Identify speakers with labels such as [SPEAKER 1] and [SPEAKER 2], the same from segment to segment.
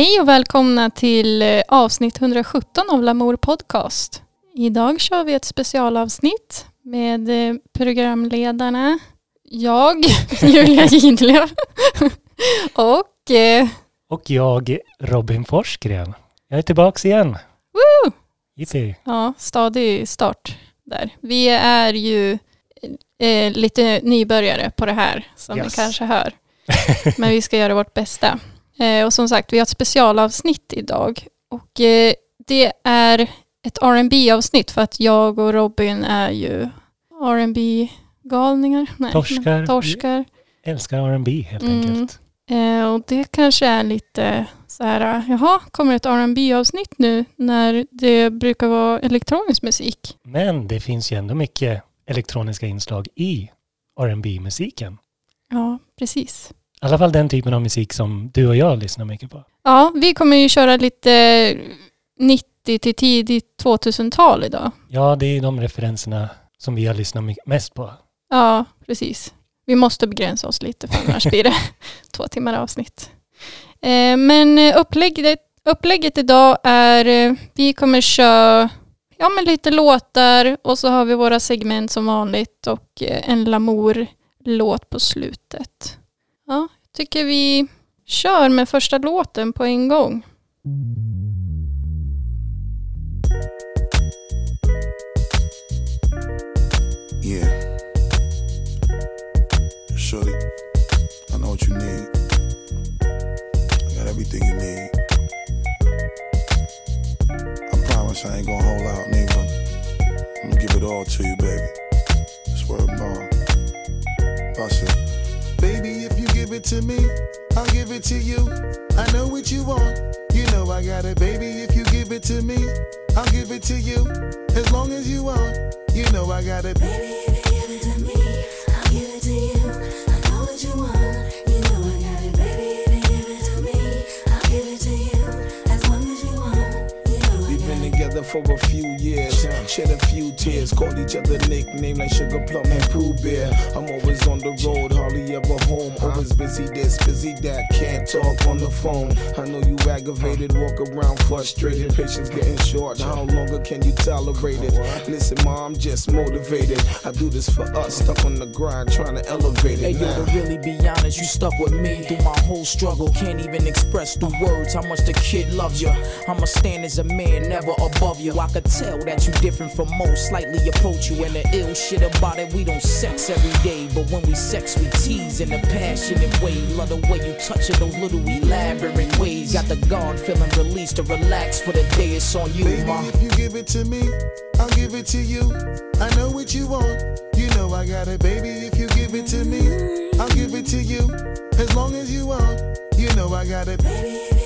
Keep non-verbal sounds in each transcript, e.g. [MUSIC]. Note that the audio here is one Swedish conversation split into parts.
[SPEAKER 1] Hej och välkomna till eh, avsnitt 117 av Lamour Podcast. Idag kör vi ett specialavsnitt med eh, programledarna jag, [LAUGHS] Julia Gidlöf [LAUGHS] och... Eh,
[SPEAKER 2] Och jag, Robin Forsgren. Jag är tillbaks igen.
[SPEAKER 1] woo! Ja, stadig start där. Vi är ju eh, lite nybörjare på det här som
[SPEAKER 2] Yes.
[SPEAKER 1] ni kanske hör. [LAUGHS] Men vi ska göra vårt bästa. Eh, och som sagt, vi har ett specialavsnitt idag. Och eh, det är ett rb avsnitt för att jag och Robin är ju rb galningar Nej,
[SPEAKER 2] Torskar.
[SPEAKER 1] torskar.
[SPEAKER 2] Älskar R&B helt
[SPEAKER 1] Mm.
[SPEAKER 2] enkelt.
[SPEAKER 1] Eh, och det kanske är lite så här, jaha, kommer ett rb avsnitt nu när det brukar vara elektronisk musik?
[SPEAKER 2] Men det finns ju ändå mycket elektroniska inslag i rb musiken
[SPEAKER 1] Ja, precis.
[SPEAKER 2] I alla fall den typen av musik som du och jag lyssnar mycket på.
[SPEAKER 1] Ja, vi kommer ju köra lite 90 till tidigt 2000-tal idag.
[SPEAKER 2] Ja, det är de referenserna som vi har lyssnat mest på.
[SPEAKER 1] Ja, precis. Vi måste begränsa oss lite för annars blir det [LAUGHS] två timmar avsnitt. Eh, men eh, upplägget, upplägget idag är, eh, vi kommer köra ja, men lite låtar och så har vi våra segment som vanligt och eh, en Lamour-låt på slutet. Ja, tycker vi kör med första låten på en gång.
[SPEAKER 3] You
[SPEAKER 4] aggravated, walk around frustrated, patience getting short. How longer can you tolerate it? Listen, mom, I'm just motivated. I do this for us, stuck on the grind, trying to elevate it.
[SPEAKER 5] Hey
[SPEAKER 4] it.
[SPEAKER 5] yo, to really be honest, you stuck with me through my whole struggle. Can't even express through words how much the kid loves you. I'ma stand as a man, never above you. I could tell that you different from most, slightly approach you. And the ill shit about it, we don't sex every day. But when we sex, we tease in a passionate way. Love the way you touch it, those little elaborate ways. Got the guard feeling released to relax for the day. It's on you,
[SPEAKER 3] Baby,
[SPEAKER 5] ma.
[SPEAKER 3] if you give it to me, I'll give it to you. I know what you want. You know I got it, baby. If you give it to me, I'll give it to you. As long as you want. You know I got it.
[SPEAKER 6] Baby,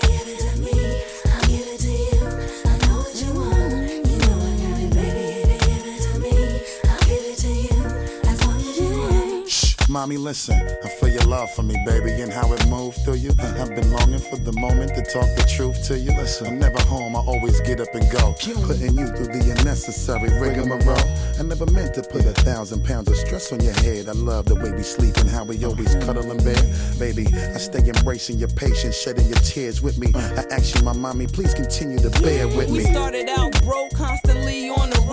[SPEAKER 3] mommy, listen. I feel your love for me, baby, and how it moved through you. Uh-huh. I've been longing for the moment to talk the truth to you. Listen, I'm never home. I always get up and go, putting you through the unnecessary rigmarole. I never meant to put a thousand pounds of stress on your head. I love the way we sleep and how we always cuddle in bed, baby. I stay embracing your patience, shedding your tears with me. I ask you, my mommy, please continue to bear with me.
[SPEAKER 7] We started out broke, constantly on the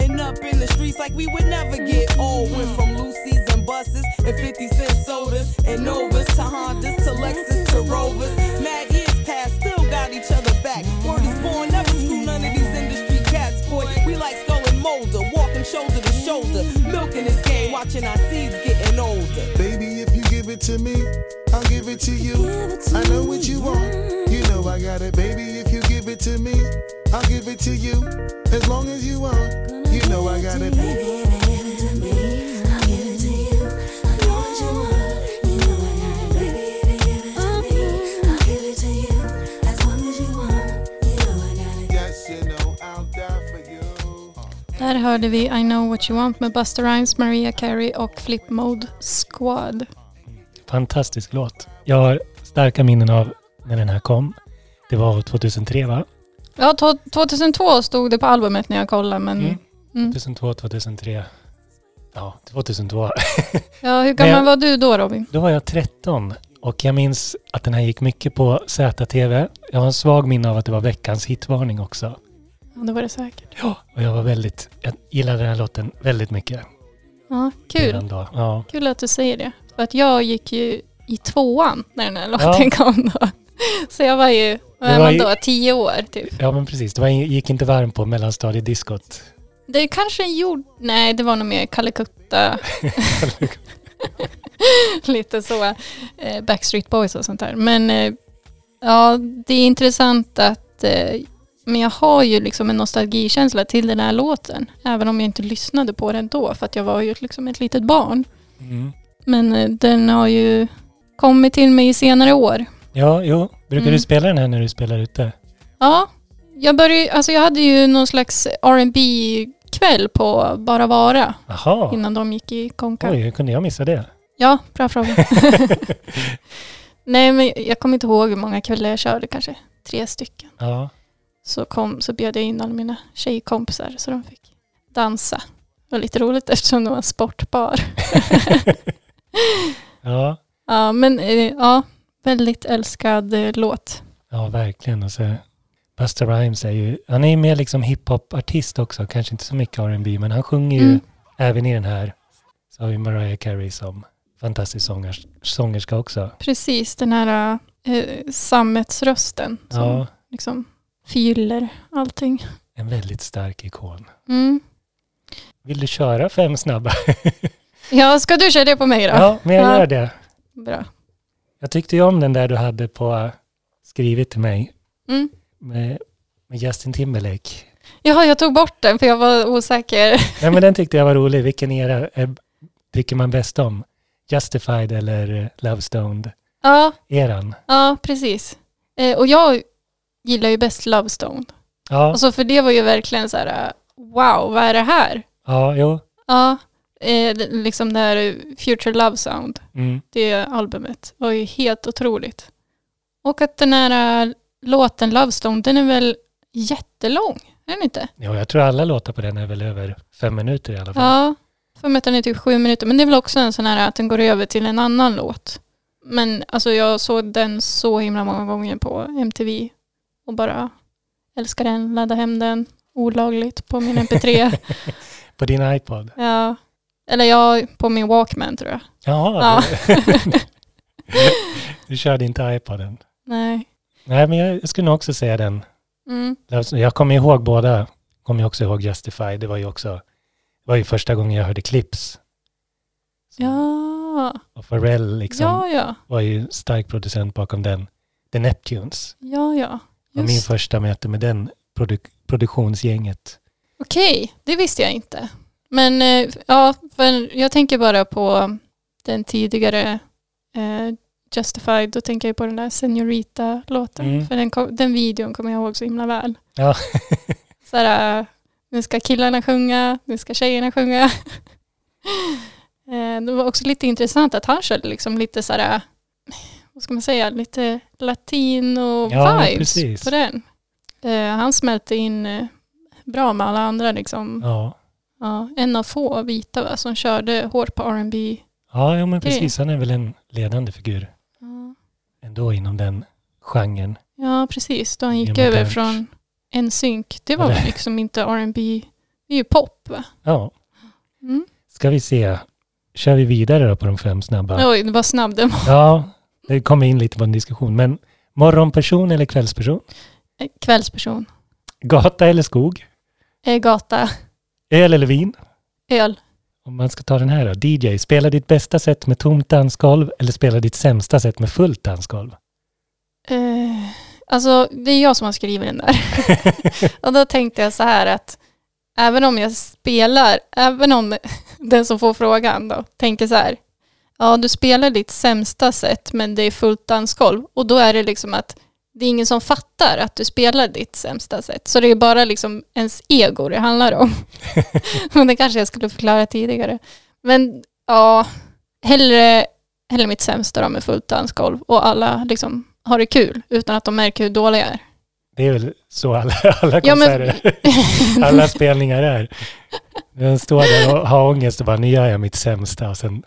[SPEAKER 7] cutting up in the streets like we would never get old. Went from Lucy's and buses and 50 cent sodas and Novas to Hondas to Lexus to Rovers. Mad years past, still got each other back. Word is born, never screw none of these industry cats, boy. We like skull and molder, walking shoulder to shoulder, milking this game, watching our seeds getting older.
[SPEAKER 3] Baby, if you give it to me, I'll give it to you. I know what you want. You know I got it, baby. If you give it to me, I'll give it to you. As long as you want. Know I
[SPEAKER 6] know what you want, you know I got it. Baby, if you give it to me, I'll give it to you. As long as you want, know I got it.
[SPEAKER 1] Där hörde vi I know what you want med Busta Rhymes, Maria Carey och Flip Mode Squad.
[SPEAKER 2] Fantastisk låt. Jag har starka minnen av när den här kom. Det var 2003 va?
[SPEAKER 1] Ja, to- 2002 stod det på albumet när jag kollade men
[SPEAKER 2] Mm.
[SPEAKER 1] Mm.
[SPEAKER 2] 2002, 2003. Ja, 2002. [LAUGHS]
[SPEAKER 1] ja, hur gammal
[SPEAKER 2] jag-
[SPEAKER 1] var du då Robin?
[SPEAKER 2] Då var jag 13 Och jag minns att den här gick mycket på ZTV. Jag har en svag minne av att det var veckans hitvarning också.
[SPEAKER 1] Ja, det var det säkert.
[SPEAKER 2] Ja. Och jag var väldigt, jag gillade den här låten väldigt mycket.
[SPEAKER 1] Ja, kul.
[SPEAKER 2] Ja.
[SPEAKER 1] Kul att du säger det. För att jag gick ju i tvåan när den här
[SPEAKER 2] Ja.
[SPEAKER 1] låten [LAUGHS] kom då. Så jag var ju, vad är man då, tio år typ.
[SPEAKER 2] ja, men precis. Det var, gick inte varm på mellanstadiediskot.
[SPEAKER 1] Det kanske gjorde, nej det var nog mer Calcutta. [LAUGHS] Lite så, eh, Backstreet Boys och sånt där. Men eh, ja, det är intressant att, eh, men jag har ju liksom en nostalgikänsla till den här låten. Även om jag inte lyssnade på den då, för att jag var ju liksom ett litet barn.
[SPEAKER 2] Mm.
[SPEAKER 1] Men den har ju kommit till mig i senare år.
[SPEAKER 2] Ja, jo. Brukar
[SPEAKER 1] Mm.
[SPEAKER 2] du spela den här när du spelar ute?
[SPEAKER 1] Ja, jag började, alltså jag hade ju någon slags R&B kväll på Bara Vara
[SPEAKER 2] Jaha.
[SPEAKER 1] innan de gick i konka.
[SPEAKER 2] Oj, hur kunde jag missa det?
[SPEAKER 1] Ja, bra fråga. [LAUGHS] [LAUGHS] Nej, men jag kommer inte ihåg hur många kvällar jag körde, kanske tre stycken.
[SPEAKER 2] Ja.
[SPEAKER 1] Så, kom, så bjöd jag in alla mina tjejkompisar så de fick dansa. Det var lite roligt eftersom det var en sportbar. [LAUGHS]
[SPEAKER 2] Ja.
[SPEAKER 1] ja, men eh, ja, väldigt älskad eh, låt.
[SPEAKER 2] Ja, verkligen. Och så Busta Rhymes är ju, han är ju mer liksom hiphop-artist också, kanske inte så mycket R&B men han sjunger ju
[SPEAKER 1] Mm.
[SPEAKER 2] även i den här. Så har vi Mariah Carey som fantastisk sångers, sångerska också.
[SPEAKER 1] Precis, den här eh, sammetsrösten som
[SPEAKER 2] Ja,
[SPEAKER 1] liksom fyller allting.
[SPEAKER 2] en väldigt stark ikon.
[SPEAKER 1] Mm.
[SPEAKER 2] Vill du köra fem snabba? [LAUGHS]
[SPEAKER 1] Ja, ska du köra det på mig då?
[SPEAKER 2] Ja, men jag
[SPEAKER 1] Ja.
[SPEAKER 2] gör det.
[SPEAKER 1] Bra.
[SPEAKER 2] Jag tyckte ju om den där du hade på skrivit till mig
[SPEAKER 1] Mm.
[SPEAKER 2] Med, med Justin Timberlake.
[SPEAKER 1] Jaha, jag tog bort den för jag var osäker.
[SPEAKER 2] Nej men den tyckte jag var rolig. Vilken era är, tycker man bäst om? Justified eller eh, Love Stoned?
[SPEAKER 1] Ja,
[SPEAKER 2] Eran?
[SPEAKER 1] ja precis. Eh, och jag gillar ju bäst Love Stone.
[SPEAKER 2] Ja,
[SPEAKER 1] Alltså för det var ju verkligen så här, eh, wow, vad är det här?
[SPEAKER 2] ja, jo.
[SPEAKER 1] Ja, eh, liksom det här Future Love Sound,
[SPEAKER 2] Mm.
[SPEAKER 1] det albumet var ju helt otroligt. Och att den här eh, låten Love Stone, den är väl jättelång, är den inte?
[SPEAKER 2] Ja, jag tror alla låtar på den är väl över fem minuter i alla fall.
[SPEAKER 1] Ja, för mig att den är typ sju minuter. Men det är väl också en sån här att den går över till en annan låt. Men alltså jag såg den så himla många gånger på MTV och bara älskar den, laddar hem den olagligt på min MP3. [LAUGHS]
[SPEAKER 2] På din iPod?
[SPEAKER 1] ja. Eller jag på min Walkman tror jag.
[SPEAKER 2] Jaha,
[SPEAKER 1] Ja. [LAUGHS] [LAUGHS]
[SPEAKER 2] du, körde inte iPoden.
[SPEAKER 1] Nej.
[SPEAKER 2] Nej, men jag, skulle nog också säga den.
[SPEAKER 1] Mm.
[SPEAKER 2] Jag kommer ihåg båda. Kommer jag också ihåg Justified. Det var ju också, det var ju första gången jag hörde Clips.
[SPEAKER 1] Ja,
[SPEAKER 2] Och Pharrell liksom
[SPEAKER 1] ja, ja.
[SPEAKER 2] var ju stark producent bakom den. The Neptunes.
[SPEAKER 1] Ja, ja.
[SPEAKER 2] Och min
[SPEAKER 1] Just.
[SPEAKER 2] första möte med den produ- produktionsgänget.
[SPEAKER 1] Okej, det visste jag inte. Men eh, ja, jag tänker bara på den tidigare eh, Justified. Då tänker jag på den där Senorita-låten.
[SPEAKER 2] Mm.
[SPEAKER 1] För den, kom- den videon kommer jag ihåg så himla väl.
[SPEAKER 2] Ja. [LAUGHS]
[SPEAKER 1] Så här, eh, nu ska killarna sjunga, nu ska tjejerna sjunga. [LAUGHS] eh, det var också lite intressant att han körde liksom lite så här, vad ska man säga, lite
[SPEAKER 2] Ja,
[SPEAKER 1] latino-vibes
[SPEAKER 2] precis.
[SPEAKER 1] på den. Eh, han smälte in eh, bra med alla andra liksom.
[SPEAKER 2] Ja,
[SPEAKER 1] Ja, en av få vita va, som körde hårt på R&B.
[SPEAKER 2] ja jo, men precis. Han är väl en ledande figur
[SPEAKER 1] Ja.
[SPEAKER 2] Ändå inom den genren.
[SPEAKER 1] Ja, precis. Då han gick
[SPEAKER 2] Mer
[SPEAKER 1] över
[SPEAKER 2] modernt.
[SPEAKER 1] från en synk. Det var
[SPEAKER 2] Eller-
[SPEAKER 1] liksom inte R&B. Det är ju pop va?
[SPEAKER 2] Ja,
[SPEAKER 1] Mm.
[SPEAKER 2] ska vi se. Kör vi vidare då på de fem snabba?
[SPEAKER 1] Oj, det var snabb den var.
[SPEAKER 2] Ja, det kommer in lite på en diskussion. Men morgonperson eller kvällsperson?
[SPEAKER 1] Eh, Kvällsperson.
[SPEAKER 2] Gata eller skog?
[SPEAKER 1] Eh, Gata.
[SPEAKER 2] Öl eller vin?
[SPEAKER 1] Öl.
[SPEAKER 2] Om man ska ta den här då. DJ, spela ditt bästa sätt med tomt dansgolv eller spela ditt sämsta sätt med fullt dansgolv?
[SPEAKER 1] Eh, alltså, det är jag som har skrivit den där. [LAUGHS] Och då tänkte jag så här att även om jag spelar, även om [LAUGHS] den som får frågan då tänker så här, ja du spelar ditt sämsta sätt men det är fullt dansgolv och då är det liksom att det är ingen som fattar att du spelar ditt sämsta sätt. Så det är bara liksom ens ego det handlar om. [LAUGHS] Men det kanske jag skulle förklara tidigare. Men ja, hellre, hellre mitt sämsta då med fullt dansgolv och alla liksom har det kul utan att de märker hur dåliga jag är.
[SPEAKER 2] Det är väl så alla, [LAUGHS] alla
[SPEAKER 1] Ja, men-
[SPEAKER 2] konserter, [LAUGHS] alla spelningar är. Den står där och har ångest och bara, nu gör jag mitt sämsta och sen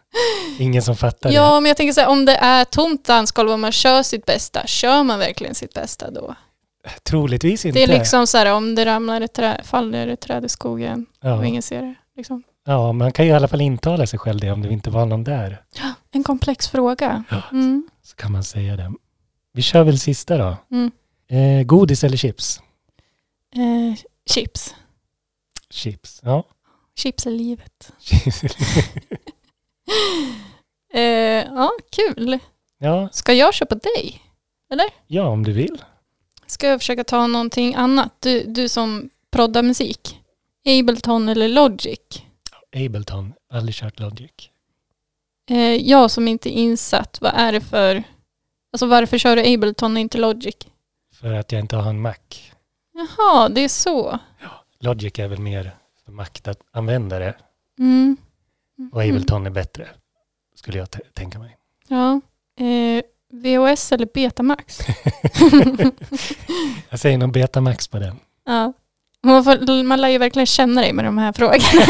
[SPEAKER 2] ingen som fattar det.
[SPEAKER 1] Ja, men jag tänker så här, om det är tomt dansgolv och man kör sitt bästa, kör man verkligen sitt bästa då?
[SPEAKER 2] Troligtvis inte.
[SPEAKER 1] Det är liksom så här, om det ramlar ett träd, faller ett träd i skogen och
[SPEAKER 2] ja.
[SPEAKER 1] ingen ser det. Liksom.
[SPEAKER 2] ja, man kan ju i alla fall intala sig själv det om det inte var någon där.
[SPEAKER 1] En komplex fråga.
[SPEAKER 2] Ja.
[SPEAKER 1] Mm.
[SPEAKER 2] Så kan man säga det. Vi kör väl sista då.
[SPEAKER 1] Mm.
[SPEAKER 2] Eh, godis eller chips?
[SPEAKER 1] Eh, chips.
[SPEAKER 2] Chips, ja.
[SPEAKER 1] Chips är livet. [LAUGHS] Eh, ja, kul.
[SPEAKER 2] ja.
[SPEAKER 1] Ska jag köpa dig?
[SPEAKER 2] Ja, om du vill.
[SPEAKER 1] Ska jag försöka ta någonting annat? Du, du som proddar musik. Ableton eller Logic?
[SPEAKER 2] Ableton, aldrig kört Logic.
[SPEAKER 1] Eh, jag som inte är insatt, vad är det för... Alltså varför kör du Ableton och inte Logic?
[SPEAKER 2] För att jag inte har en Mac.
[SPEAKER 1] Jaha, det är så.
[SPEAKER 2] Logic är väl mer för maktanvändare
[SPEAKER 1] Mm.
[SPEAKER 2] och Ableton är bättre. Skulle jag tänka mig.
[SPEAKER 1] Ja. Eh, VHS eller Betamax? [LAUGHS]
[SPEAKER 2] Jag säger nog Betamax på den.
[SPEAKER 1] ja. Man, får, man lär ju verkligen känna dig med de här frågorna.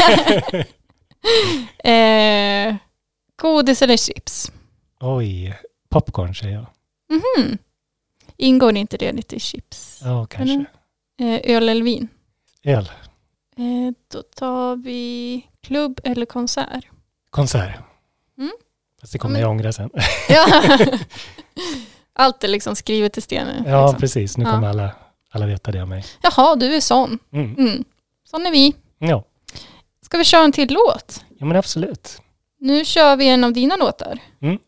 [SPEAKER 1] [LAUGHS] eh, godis eller chips?
[SPEAKER 2] Oj, popcorn säger jag.
[SPEAKER 1] Mhm. Ingår inte det lite i chips?
[SPEAKER 2] Ja, kanske.
[SPEAKER 1] Eh, öl eller vin?
[SPEAKER 2] Öl.
[SPEAKER 1] Eh, då tar vi klubb eller konsert.
[SPEAKER 2] Konsert.
[SPEAKER 1] Mm.
[SPEAKER 2] Fast det kommer
[SPEAKER 1] Men-
[SPEAKER 2] jag ångra sen.
[SPEAKER 1] Ja. [LAUGHS] Allt är liksom skrivet i stenen.
[SPEAKER 2] Ja,
[SPEAKER 1] liksom.
[SPEAKER 2] precis. Nu
[SPEAKER 1] Ja.
[SPEAKER 2] kommer alla, alla veta det om mig.
[SPEAKER 1] Jaha, du är sån.
[SPEAKER 2] Mm.
[SPEAKER 1] Mm. Sån är vi.
[SPEAKER 2] Ja.
[SPEAKER 1] Ska vi köra en till låt?
[SPEAKER 2] ja, men absolut.
[SPEAKER 1] Nu kör vi en av dina låtar.
[SPEAKER 2] Mm.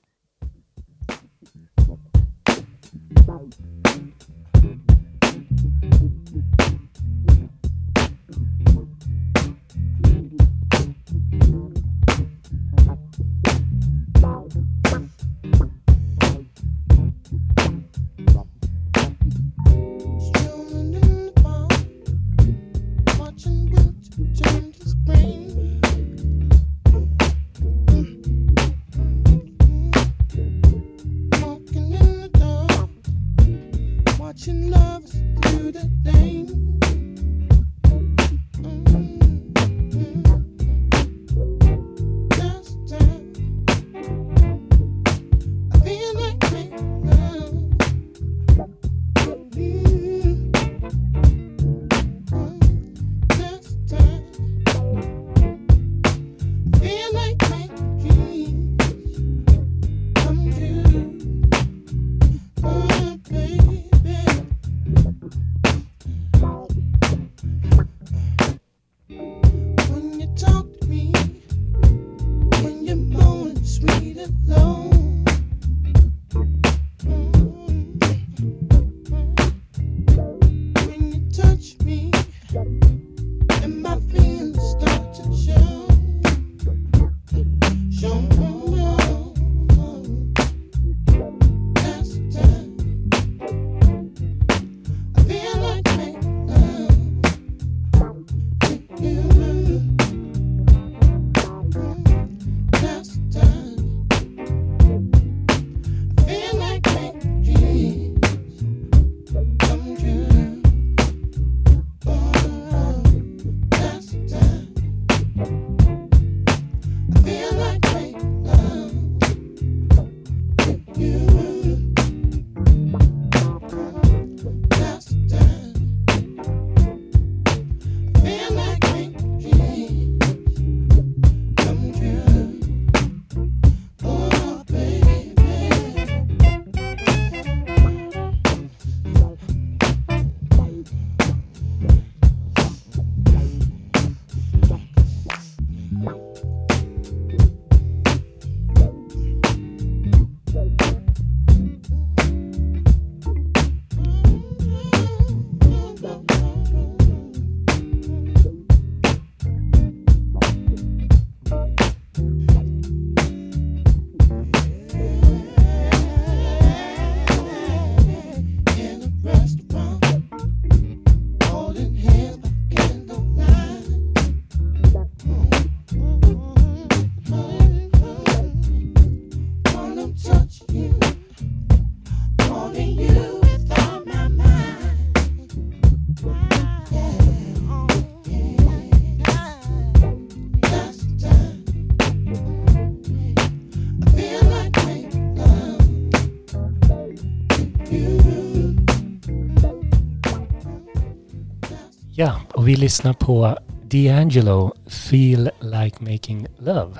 [SPEAKER 2] Och vi lyssnar på D'Angelo, Feel Like Making Love.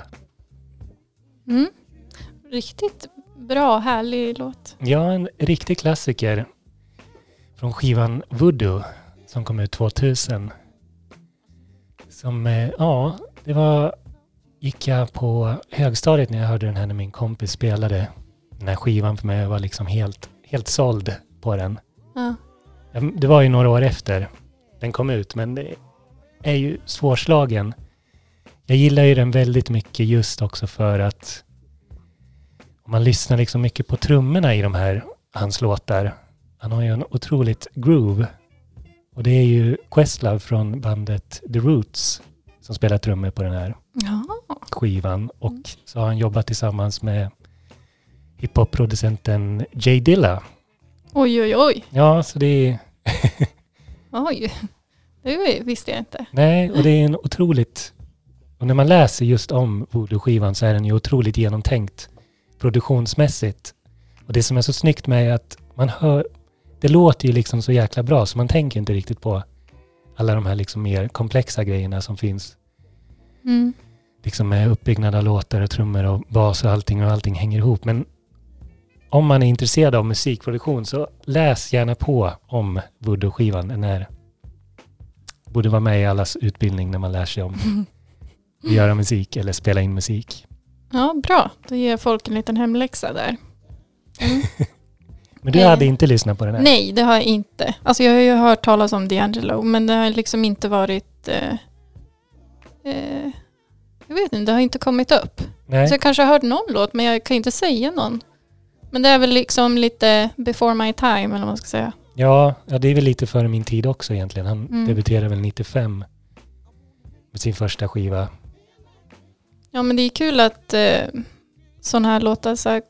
[SPEAKER 1] Mm. Riktigt bra, härlig låt.
[SPEAKER 2] Ja, en riktig klassiker från skivan Voodoo som kom ut 2000. Som, eh, ja, det var, gick jag på högstadiet när jag hörde den här när min kompis spelade den här skivan för mig. Jag var liksom helt, helt såld på den.
[SPEAKER 1] Ja,
[SPEAKER 2] Det var ju några år efter den kom ut, men det är ju svårslagen. Jag gillar ju den väldigt mycket just också för att om man lyssnar liksom mycket på trummorna i de här, hans låtar. Han har ju en otroligt groove. Och det är ju Questlove från bandet The Roots som spelar trummor på den här
[SPEAKER 1] Ja.
[SPEAKER 2] skivan. Och så har han jobbat tillsammans med hiphop-producenten Jay Dilla.
[SPEAKER 1] Oj, oj, oj.
[SPEAKER 2] Ja, så det är [LAUGHS]
[SPEAKER 1] Oj. Det visste jag inte.
[SPEAKER 2] Nej, och det är en otroligt... Och när man läser just om Voodoo-skivan så är den ju otroligt genomtänkt produktionsmässigt. Och det som är så snyggt med är att man hör... Det låter ju liksom så jäkla bra så man tänker inte riktigt på alla de här liksom mer komplexa grejerna som finns.
[SPEAKER 1] Mm.
[SPEAKER 2] Liksom med uppbyggnad av låtar och trummor och bas och allting och allting hänger ihop. Men om man är intresserad av musikproduktion så läs gärna på om Voodoo-skivan. Den är, borde vara med i allas utbildning när man lär sig om [LAUGHS] att göra musik eller spela in musik.
[SPEAKER 1] Ja, bra. Då ger folk en liten hemläxa där. Mm. [LAUGHS]
[SPEAKER 2] Men du
[SPEAKER 1] Eh,
[SPEAKER 2] hade inte lyssnat på den här?
[SPEAKER 1] Nej, det har jag inte. Alltså jag har ju hört talas om D'Angelo, men det har liksom inte varit... Eh, eh, jag vet inte, det har inte kommit upp.
[SPEAKER 2] Nej.
[SPEAKER 1] Så jag kanske har hört någon låt, men jag kan inte säga någon. Men det är väl liksom lite before my time, eller vad man ska säga.
[SPEAKER 2] Ja, ja, det är väl lite före min tid också egentligen. Han
[SPEAKER 1] Mm.
[SPEAKER 2] debuterade väl 95 med sin första skiva.
[SPEAKER 1] Ja, men det är kul att eh, sådana här låtar så här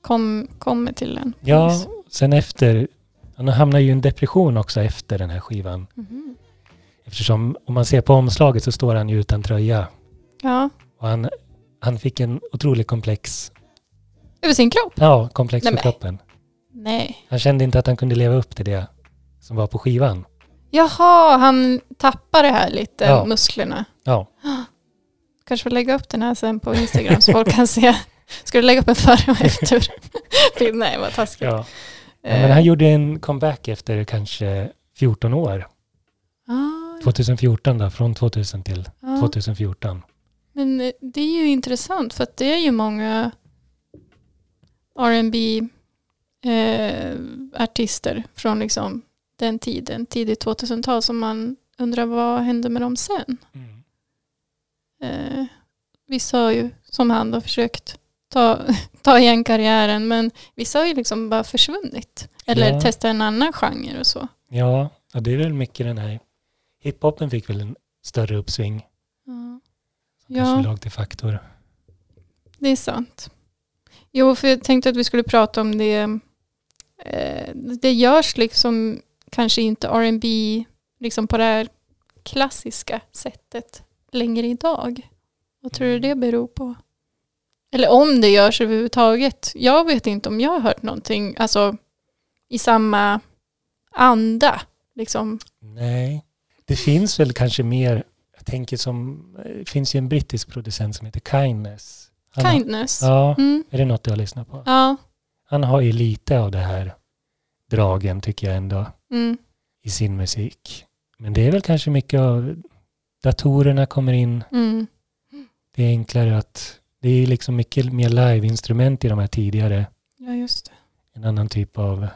[SPEAKER 1] kom, kommer till en.
[SPEAKER 2] Ja, sen efter, han hamnade ju i en depression också efter den här skivan.
[SPEAKER 1] Mhm.
[SPEAKER 2] Eftersom om man ser på omslaget så står han ju utan tröja.
[SPEAKER 1] Ja,
[SPEAKER 2] Och han, han fick en otrolig komplex,
[SPEAKER 1] över sin kropp?
[SPEAKER 2] ja, komplex
[SPEAKER 1] Nej,
[SPEAKER 2] för
[SPEAKER 1] men-
[SPEAKER 2] kroppen.
[SPEAKER 1] Nej.
[SPEAKER 2] Han kände inte att han kunde leva upp till det som var på skivan.
[SPEAKER 1] Jaha, han tappar det här lite,
[SPEAKER 2] Ja.
[SPEAKER 1] musklerna.
[SPEAKER 2] Ja, [GASPS]
[SPEAKER 1] Kanske får lägga upp den här sen på Instagram så folk kan se. [LAUGHS] Ska du lägga upp en före och efter? [LAUGHS] bild? Nej, vad taskigt.
[SPEAKER 2] ja.
[SPEAKER 1] Eh,
[SPEAKER 2] men han gjorde en comeback efter kanske 14 år.
[SPEAKER 1] ah,
[SPEAKER 2] 2014 då, från 2000 till
[SPEAKER 1] ja.
[SPEAKER 2] 2014.
[SPEAKER 1] Men eh, det är ju intressant för att det är ju många R&B eh, artister från liksom den tiden, tidigt 2000-tal, som man undrar vad hände med dem sen? Eh, vissa har ju, som han då, försökt ta, [LAUGHS] ta igen karriären, men vissa har ju liksom bara försvunnit. Eller
[SPEAKER 2] Ja.
[SPEAKER 1] testat en annan genre och så.
[SPEAKER 2] Ja, ja, det är väl mycket den här hiphopen fick väl en större uppsving.
[SPEAKER 1] Ja.
[SPEAKER 2] Som
[SPEAKER 1] Ja.
[SPEAKER 2] kanske låg till faktor.
[SPEAKER 1] Det är sant. Jo, för jag tänkte att vi skulle prata om det. Eh, det görs liksom kanske inte R&B liksom på det här klassiska sättet längre idag. Vad tror du det beror på? Eller om det görs överhuvudtaget. Jag vet inte om jag har hört någonting alltså, i samma anda. Liksom.
[SPEAKER 2] Nej, det finns väl kanske mer, jag tänker som, det finns ju en brittisk producent som heter Kindness. Han har-
[SPEAKER 1] Kindness.
[SPEAKER 2] Ja,
[SPEAKER 1] Mm.
[SPEAKER 2] är det något du har lyssnat på?
[SPEAKER 1] Ja.
[SPEAKER 2] Han har ju lite av det här dragen tycker jag ändå
[SPEAKER 1] Mm.
[SPEAKER 2] i sin musik. Men det är väl kanske mycket av datorerna kommer in.
[SPEAKER 1] Mm.
[SPEAKER 2] Det är enklare att, det är liksom mycket mer live-instrument i de här tidigare.
[SPEAKER 1] Ja, just det.
[SPEAKER 2] En annan typ av,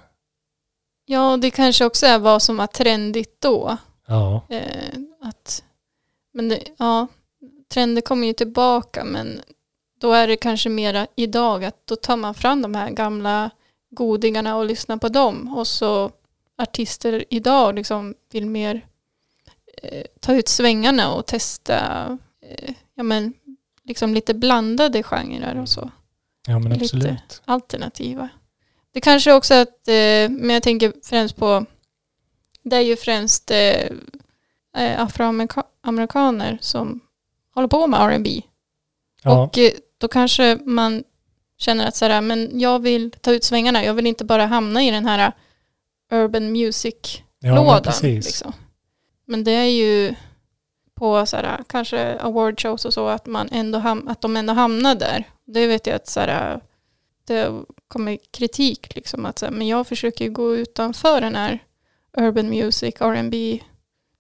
[SPEAKER 1] Ja, det kanske också är vad som var trendigt då.
[SPEAKER 2] ja,
[SPEAKER 1] Eh, att, men det, ja, trender kommer ju tillbaka men då är det kanske mera idag att då tar man fram de här gamla godingarna och lyssnar på dem och så artister idag liksom vill mer eh, ta ut svängarna och testa eh, ja, men, liksom lite blandade genrer och så
[SPEAKER 2] ja men
[SPEAKER 1] Lite.
[SPEAKER 2] absolut.
[SPEAKER 1] alternativa. Det kanske också att, eh, men jag tänker främst på, det är ju främst eh, eh, afroamerikaner som håller på med R&B
[SPEAKER 2] Ja,
[SPEAKER 1] Och eh, då kanske man känner att så här, men jag vill ta ut svängarna, jag vill inte bara hamna i den här urban
[SPEAKER 2] ja men
[SPEAKER 1] music-lådan. liksom. Men det är ju på så här, kanske awardshows och så att, man ändå ham- att de ändå hamnar där. Det vet jag att så här, det kommer kritik liksom att så här, men jag försöker gå utanför den här urban music, R&B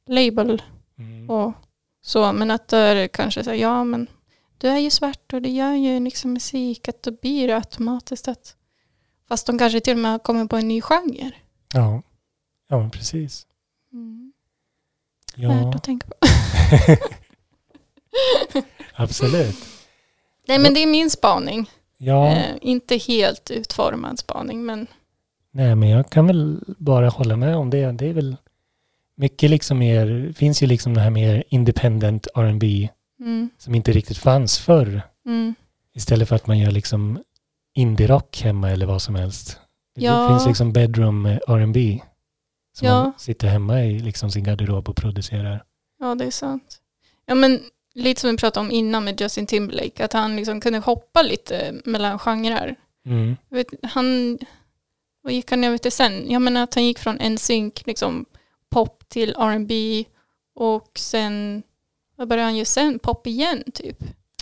[SPEAKER 1] label
[SPEAKER 2] Mm.
[SPEAKER 1] och så. Men att det är kanske så här, ja men du är ju svart och du gör ju liksom musik, att då blir det automatiskt att fast de kanske till och med kommit på en ny genre.
[SPEAKER 2] Ja. ja, men precis.
[SPEAKER 1] Mm.
[SPEAKER 2] Ja,
[SPEAKER 1] Värt att tänka på. [LAUGHS]
[SPEAKER 2] absolut.
[SPEAKER 1] Nej men det är min spaning.
[SPEAKER 2] Ja,
[SPEAKER 1] Eh, inte helt utformad spaning men
[SPEAKER 2] nej men jag kan väl bara hålla med om det. Det är väl mycket liksom mer, finns ju liksom det här mer independent R&B
[SPEAKER 1] mm,
[SPEAKER 2] som inte riktigt fanns förr.
[SPEAKER 1] mm,
[SPEAKER 2] Istället för att man gör liksom indie-rock hemma eller vad som helst. Det
[SPEAKER 1] Ja.
[SPEAKER 2] finns liksom bedroom R&B som
[SPEAKER 1] Ja.
[SPEAKER 2] man sitter hemma i liksom sin garderob och producerar.
[SPEAKER 1] ja det är sant. Ja men lite som vi pratade om innan med Justin Timberlake, att han liksom kunde hoppa lite mellan genrer.
[SPEAKER 2] Mm.
[SPEAKER 1] Vet, han, vad gick han över till sen? Jag menar att han gick från NSYNC, liksom pop till R&B och sen, vad började han göra sen? Pop igen typ.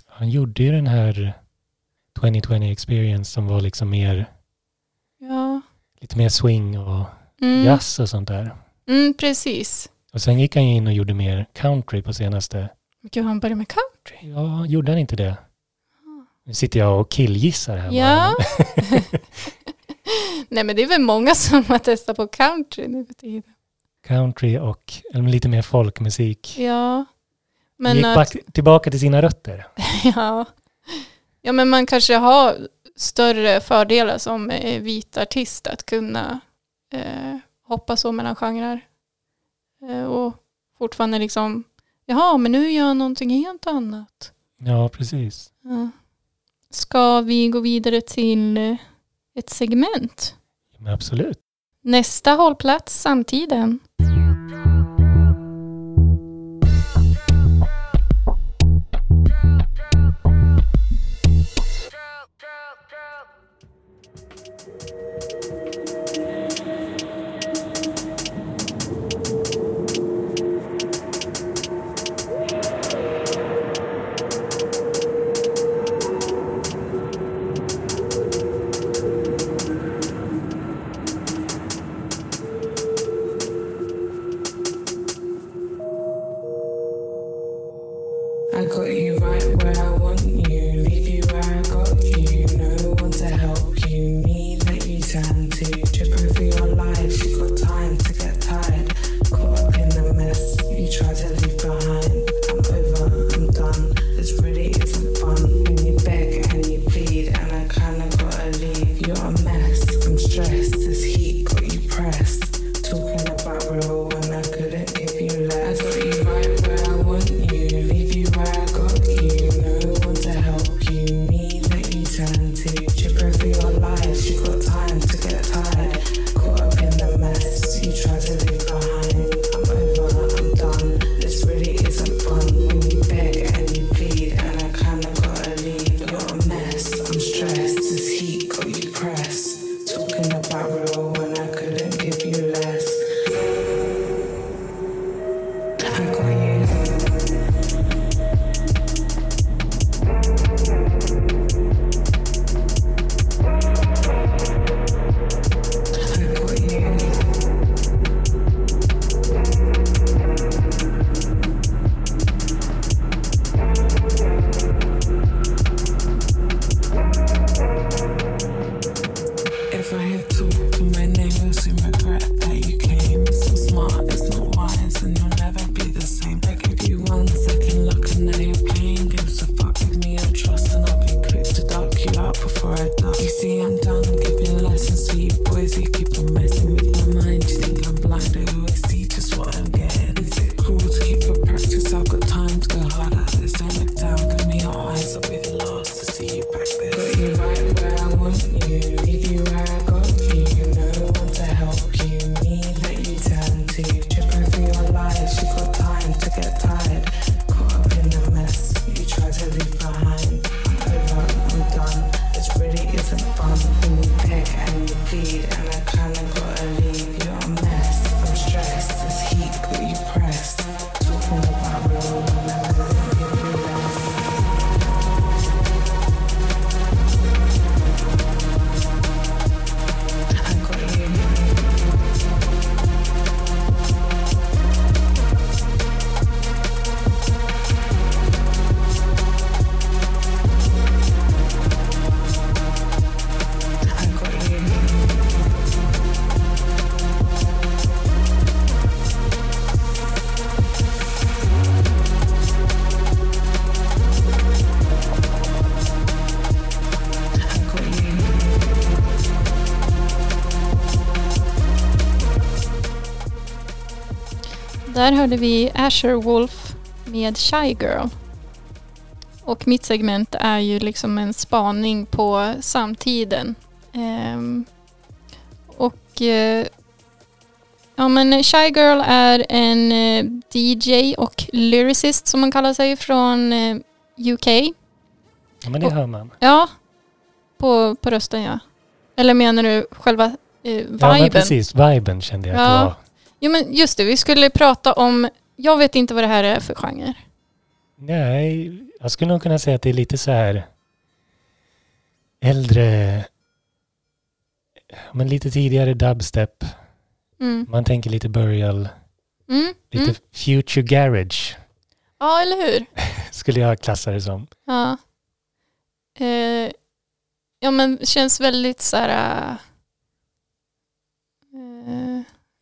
[SPEAKER 2] Han gjorde ju den här 2020 experience som var liksom mer,
[SPEAKER 1] Ja.
[SPEAKER 2] lite mer swing och
[SPEAKER 1] Mm,
[SPEAKER 2] jazz och sånt där.
[SPEAKER 1] mm, precis.
[SPEAKER 2] Och sen gick han ju in och gjorde mer country på senaste.
[SPEAKER 1] Gud, han började med country.
[SPEAKER 2] Ja, gjorde han inte det? Nu sitter jag och killgissar här.
[SPEAKER 1] Ja. [LAUGHS] Nej men det är väl många som har testat på country nu för tiden.
[SPEAKER 2] country och lite mer folkmusik.
[SPEAKER 1] Ja.
[SPEAKER 2] Men gick
[SPEAKER 1] att,
[SPEAKER 2] tillbaka till sina rötter. [LAUGHS]
[SPEAKER 1] ja. ja men man kanske har större fördelar som eh, vit artist att kunna eh, hoppa så mellan genrer. Eh, och fortfarande liksom, jaha men nu gör jag någonting helt annat.
[SPEAKER 2] Ja, precis.
[SPEAKER 1] Ja. Ska vi gå vidare till eh, ett segment?
[SPEAKER 2] Men absolut.
[SPEAKER 1] Nästa hållplats, samtiden.
[SPEAKER 8] before I die. You see, I'm.
[SPEAKER 1] Hörde vi Asher Wolf med Shy Girl. Och mitt segment är ju liksom en spaning på samtiden. Ehm, och eh, ja men Shy Girl är en eh, DJ och lyricist som man kallar sig från eh, UK.
[SPEAKER 2] Ja, men det
[SPEAKER 1] Och-
[SPEAKER 2] hör man.
[SPEAKER 1] Ja, på, på rösten ja. Eller menar du själva eh, viben?
[SPEAKER 2] Ja, men precis. Viben kände jag att
[SPEAKER 1] Ja.
[SPEAKER 2] det var.
[SPEAKER 1] Jo men just det, vi skulle prata om, jag vet inte vad det här är för genre.
[SPEAKER 2] Nej, jag skulle nog kunna säga att det är lite så här äldre, men lite tidigare dubstep.
[SPEAKER 1] Mm.
[SPEAKER 2] Man tänker lite burial,
[SPEAKER 1] Mm.
[SPEAKER 2] lite
[SPEAKER 1] Mm.
[SPEAKER 2] future garage
[SPEAKER 1] Ja, eller hur? [LAUGHS]
[SPEAKER 2] skulle jag klassa det som.
[SPEAKER 1] Ja. Eh, ja men känns väldigt så här...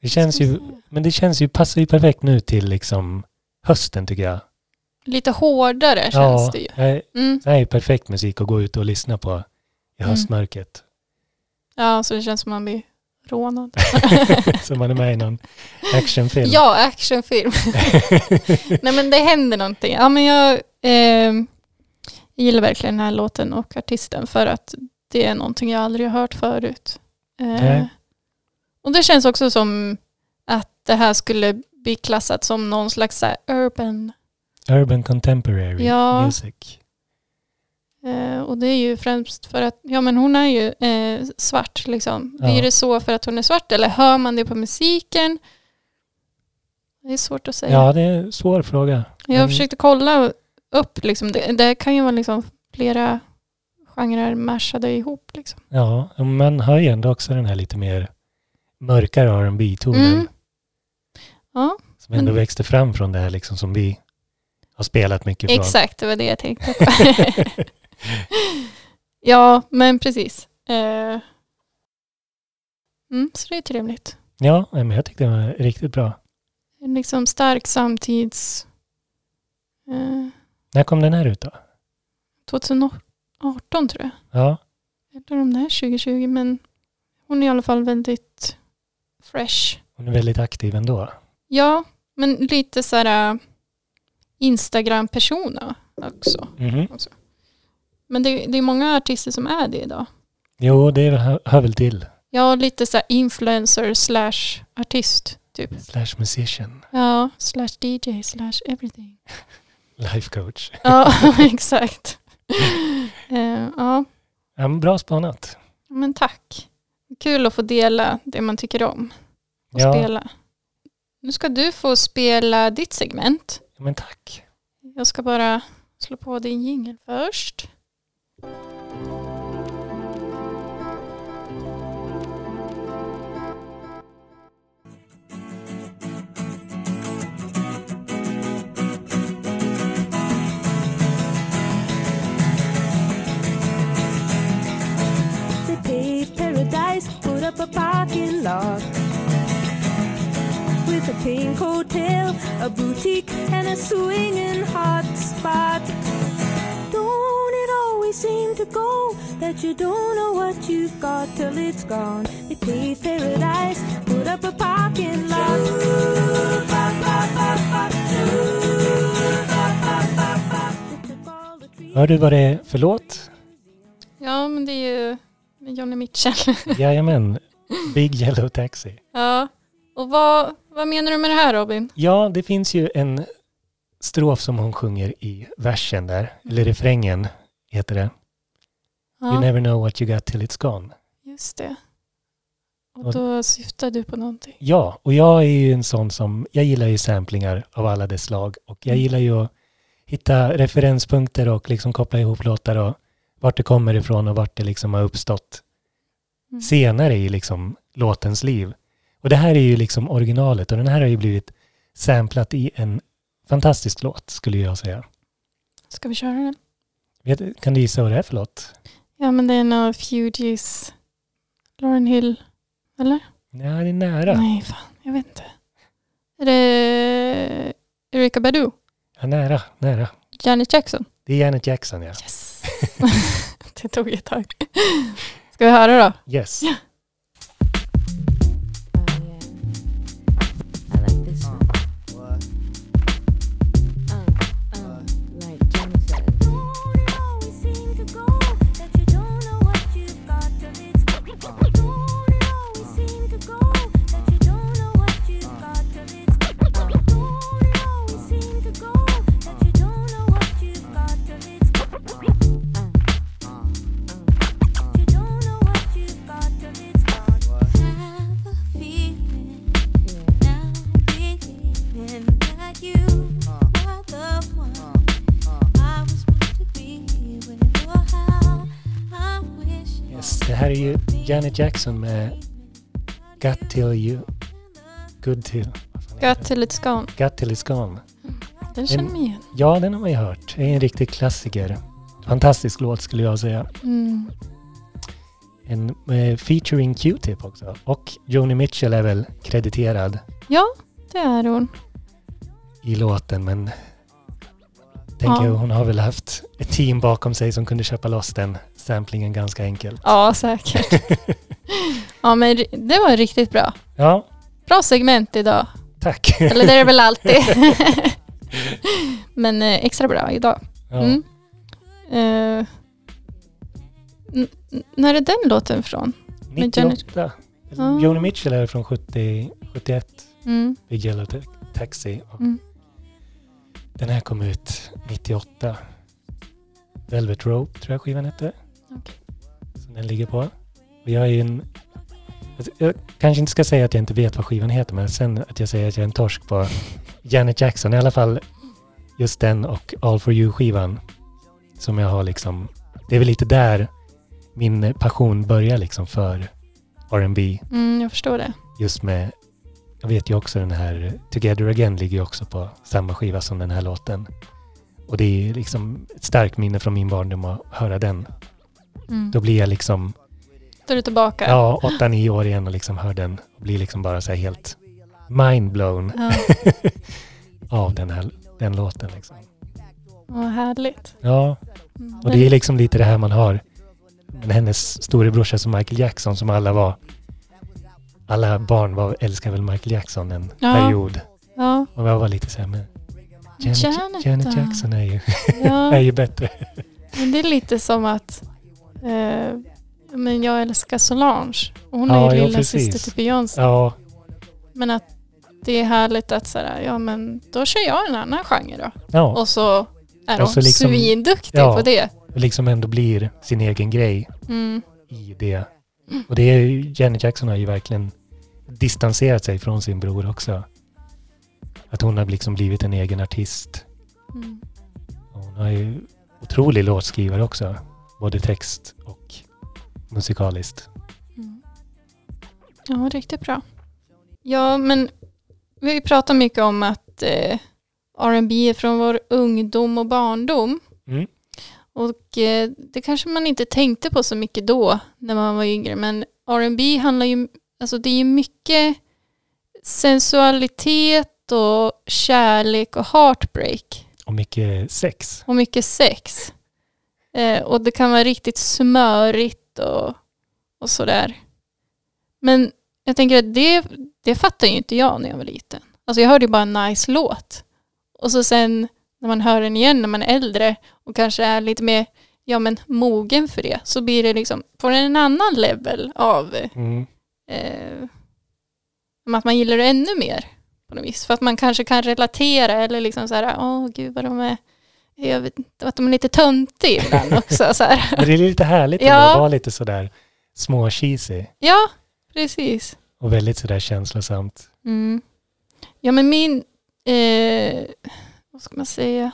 [SPEAKER 2] Det känns ju, men det känns ju, passar ju perfekt nu till liksom hösten tycker jag.
[SPEAKER 1] lite hårdare känns
[SPEAKER 2] ja,
[SPEAKER 1] det ju. Mm.
[SPEAKER 2] det här är perfekt musik att gå ut och lyssna på i
[SPEAKER 1] Mm.
[SPEAKER 2] höstmörkret.
[SPEAKER 1] Ja, så det känns som man blir rånad. [LAUGHS]
[SPEAKER 2] så man är med i någon actionfilm.
[SPEAKER 1] ja, actionfilm. [LAUGHS] Nej men det händer någonting. Ja men jag eh, gillar verkligen den här låten och artisten för att det är någonting jag aldrig har hört förut. Eh. Och det känns också som att det här skulle bli klassat som någon slags så urban.
[SPEAKER 2] Urban contemporary
[SPEAKER 1] Ja.
[SPEAKER 2] music.
[SPEAKER 1] Eh, och det är ju främst för att, ja men hon är ju eh, svart liksom.
[SPEAKER 2] Ja.
[SPEAKER 1] Blir det så för att hon är svart eller hör man det på musiken? Det är svårt att säga.
[SPEAKER 2] Ja, det är en svår fråga.
[SPEAKER 1] Jag
[SPEAKER 2] Men-
[SPEAKER 1] försökte kolla upp, liksom, det, det kan ju vara liksom flera genrer mashade ihop. Liksom.
[SPEAKER 2] Ja, man hör ju ändå också den här lite mer mörkare R&B-tonen
[SPEAKER 1] Mm. Ja,
[SPEAKER 2] som ändå
[SPEAKER 1] men-
[SPEAKER 2] växte fram från det här liksom som vi har spelat mycket från.
[SPEAKER 1] exakt, det var det jag tänkte på. [LAUGHS] ja, men precis. Eh, mm, så det är trevligt.
[SPEAKER 2] ja, men jag tyckte det var riktigt bra.
[SPEAKER 1] En liksom stark samtids... Eh,
[SPEAKER 2] När kom den här ut då?
[SPEAKER 1] 2018 tror jag.
[SPEAKER 2] Ja,
[SPEAKER 1] Eller om det är 2020, men hon är i alla fall väldigt fresh.
[SPEAKER 2] hon är väldigt aktiv ändå.
[SPEAKER 1] Ja, men lite så här äh, Instagram-persona också.
[SPEAKER 2] Mhm.
[SPEAKER 1] Men det, det är många artister som är det idag.
[SPEAKER 2] Jo, det hör, hör väl till.
[SPEAKER 1] Ja, lite så här influencer slash artist typ.
[SPEAKER 2] Slash musician,
[SPEAKER 1] Ja, slash DJ slash everything. [LAUGHS]
[SPEAKER 2] life coach.
[SPEAKER 1] Ja, [LAUGHS] exakt. [LAUGHS] Eh, ja,
[SPEAKER 2] bra spanat.
[SPEAKER 1] men tack. Kul att få dela det man tycker om och
[SPEAKER 2] Ja.
[SPEAKER 1] spela. Nu ska du få spela ditt segment.
[SPEAKER 2] Men tack.
[SPEAKER 1] Jag ska bara slå på din jingel först.
[SPEAKER 9] Up a parking lot with a pink hotel, a boutique, and a swinging hot spot. Don't it always seem to go that you don't know what you've got till it's gone? They paved paradise, put up a parking lot.
[SPEAKER 2] Hör du vad det är för låt?
[SPEAKER 1] Ja, men det är ju med Johnny Mitchell. [LAUGHS]
[SPEAKER 2] Jajamän, Big Yellow Taxi.
[SPEAKER 1] ja. Och vad, vad menar du med det här Robin?
[SPEAKER 2] Ja, det finns ju en strof som hon sjunger i versen där, eller refrängen heter det. You
[SPEAKER 1] Ja,
[SPEAKER 2] never know what you got till it's gone.
[SPEAKER 1] just det. Och
[SPEAKER 2] Och-
[SPEAKER 1] då syftar du på någonting.
[SPEAKER 2] Ja, och jag är ju en sån som, jag gillar ju samplingar av alla dess slag och jag gillar ju att hitta referenspunkter och liksom koppla ihop låtar och vart det kommer ifrån och vart det liksom har uppstått
[SPEAKER 1] Mm.
[SPEAKER 2] senare i liksom låtens liv. Och det här är ju liksom originalet och den här har ju blivit samplat i en fantastisk låt skulle jag säga.
[SPEAKER 1] Ska vi köra den?
[SPEAKER 2] Vet, kan du gissa vad det är för låt?
[SPEAKER 1] Ja, men det är av Fugees. Lauren Hill. Eller?
[SPEAKER 2] Ja, det är nära.
[SPEAKER 1] Nej, fan. Jag vet inte. Är det Erika Badu?
[SPEAKER 2] Ja, nära, nära.
[SPEAKER 1] Janet Jackson?
[SPEAKER 2] Det är Janet Jackson ja.
[SPEAKER 1] Yes! [LAUGHS] det tog ett tag. Ska vi höra då?
[SPEAKER 2] Yes. Ju Janet Jackson med Got till you... Good till...
[SPEAKER 1] Got till it's gone.
[SPEAKER 2] Got till it's gone.
[SPEAKER 1] Den känner man igen.
[SPEAKER 2] Ja, den har man ju hört. Det är en riktig klassiker. Fantastisk låt skulle jag säga.
[SPEAKER 1] Mm.
[SPEAKER 2] En eh, featuring Q-Tip också. Och Joni Mitchell är väl krediterad
[SPEAKER 1] Ja, det är hon.
[SPEAKER 2] i låten men tänker
[SPEAKER 1] Ja.
[SPEAKER 2] hon har väl haft ett team bakom sig som kunde köpa loss den samplingen ganska enkelt.
[SPEAKER 1] Ja, säkert. [LAUGHS] ja, men det var riktigt bra.
[SPEAKER 2] Ja,
[SPEAKER 1] Bra segment idag.
[SPEAKER 2] tack.
[SPEAKER 1] Eller det är det väl alltid. [LAUGHS] men eh, extra bra idag.
[SPEAKER 2] ja.
[SPEAKER 1] Mm. N- när är den låten från? Men Janet-
[SPEAKER 2] 98.
[SPEAKER 1] Ja.
[SPEAKER 2] Joni Mitchell är från 70, 71.
[SPEAKER 1] Mm.
[SPEAKER 2] Big Yellow Ta- Taxi.
[SPEAKER 1] Mm.
[SPEAKER 2] Den här kom ut 98. Velvet Rope tror jag skivan hette. Som den ligger på. Och jag är ju en... alltså, Jag kanske inte ska säga att jag inte vet vad skivan heter, men sen att jag säger att jag är en torsk på Janet Jackson. I alla fall just den och All For You-skivan. Som jag har liksom... Det är väl lite där min passion börjar liksom för R&B
[SPEAKER 1] Mm, jag förstår det.
[SPEAKER 2] just med, jag vet ju också den här Together Again ligger ju också på samma skiva som den här låten. Och det är liksom ett starkt minne från min barndom att höra den.
[SPEAKER 1] Mm.
[SPEAKER 2] Då blir jag liksom,
[SPEAKER 1] Då är du tillbaka.
[SPEAKER 2] ja, åtta, nio år igen och liksom hör den och blir liksom bara så här helt mindblown
[SPEAKER 1] Ja. [LAUGHS]
[SPEAKER 2] av den här den låten liksom.
[SPEAKER 1] Vad härligt.
[SPEAKER 2] Ja,
[SPEAKER 1] Mm.
[SPEAKER 2] och det är liksom lite det här man har med hennes storebrorsa som Michael Jackson som alla var alla barn var, älskar väl Michael Jackson en
[SPEAKER 1] Ja.
[SPEAKER 2] period.
[SPEAKER 1] Ja,
[SPEAKER 2] Och jag var lite såhär, men Janet,
[SPEAKER 1] Janet
[SPEAKER 2] Janet
[SPEAKER 1] då?
[SPEAKER 2] Jackson är ju, [LAUGHS] är
[SPEAKER 1] ja.
[SPEAKER 2] ju bättre.
[SPEAKER 1] Men det är lite som att eh, men jag älskar Solange. Och hon
[SPEAKER 2] Ja,
[SPEAKER 1] är ju
[SPEAKER 2] ja,
[SPEAKER 1] lilla
[SPEAKER 2] precis.
[SPEAKER 1] syster till Beyoncé.
[SPEAKER 2] Ja,
[SPEAKER 1] Men att det är härligt att sådär, ja men då kör jag en annan genre då.
[SPEAKER 2] ja.
[SPEAKER 1] Och så är
[SPEAKER 2] Och
[SPEAKER 1] hon
[SPEAKER 2] liksom-
[SPEAKER 1] svinduktig
[SPEAKER 2] ja.
[SPEAKER 1] på det.
[SPEAKER 2] Och liksom ändå blir sin egen grej
[SPEAKER 1] Mm.
[SPEAKER 2] i det. Och det är ju, Janet Jackson har ju verkligen distanserat sig från sin bror också. Att hon har liksom blivit en egen artist.
[SPEAKER 1] Mm.
[SPEAKER 2] Hon har ju otrolig låtskrivare också. Både text och musikaliskt.
[SPEAKER 1] Mm. Ja, riktigt bra. Ja, men vi har ju pratat mycket om att eh, R&B är från vår ungdom och barndom.
[SPEAKER 2] Mm.
[SPEAKER 1] Och eh, det kanske man inte tänkte på så mycket då när man var yngre. Men R&B handlar ju, alltså det är ju mycket sensualitet och kärlek och heartbreak.
[SPEAKER 2] Och mycket sex.
[SPEAKER 1] Och mycket sex. Eh, och det kan vara riktigt smörigt och, och sådär. Men jag tänker att det, det fattar ju inte jag när jag var liten. Alltså jag hörde ju bara en nice låt. Och så sen när man hör den igen när man är äldre och kanske är lite mer ja, men mogen för det så blir det liksom, får den en annan level av
[SPEAKER 2] Mm.
[SPEAKER 1] eh, att man gillar det ännu mer på något vis. För att man kanske kan relatera eller liksom så här, åh gud vad de är, jag vet inte, att de är lite töntiga ibland också. Så här. [LAUGHS]
[SPEAKER 2] Men det är lite härligt
[SPEAKER 1] Ja.
[SPEAKER 2] ja. att vara lite sådär små cheesy
[SPEAKER 1] Ja, precis.
[SPEAKER 2] och väldigt sådär känslosamt.
[SPEAKER 1] Mm. Ja men min, eh, vad ska man säga,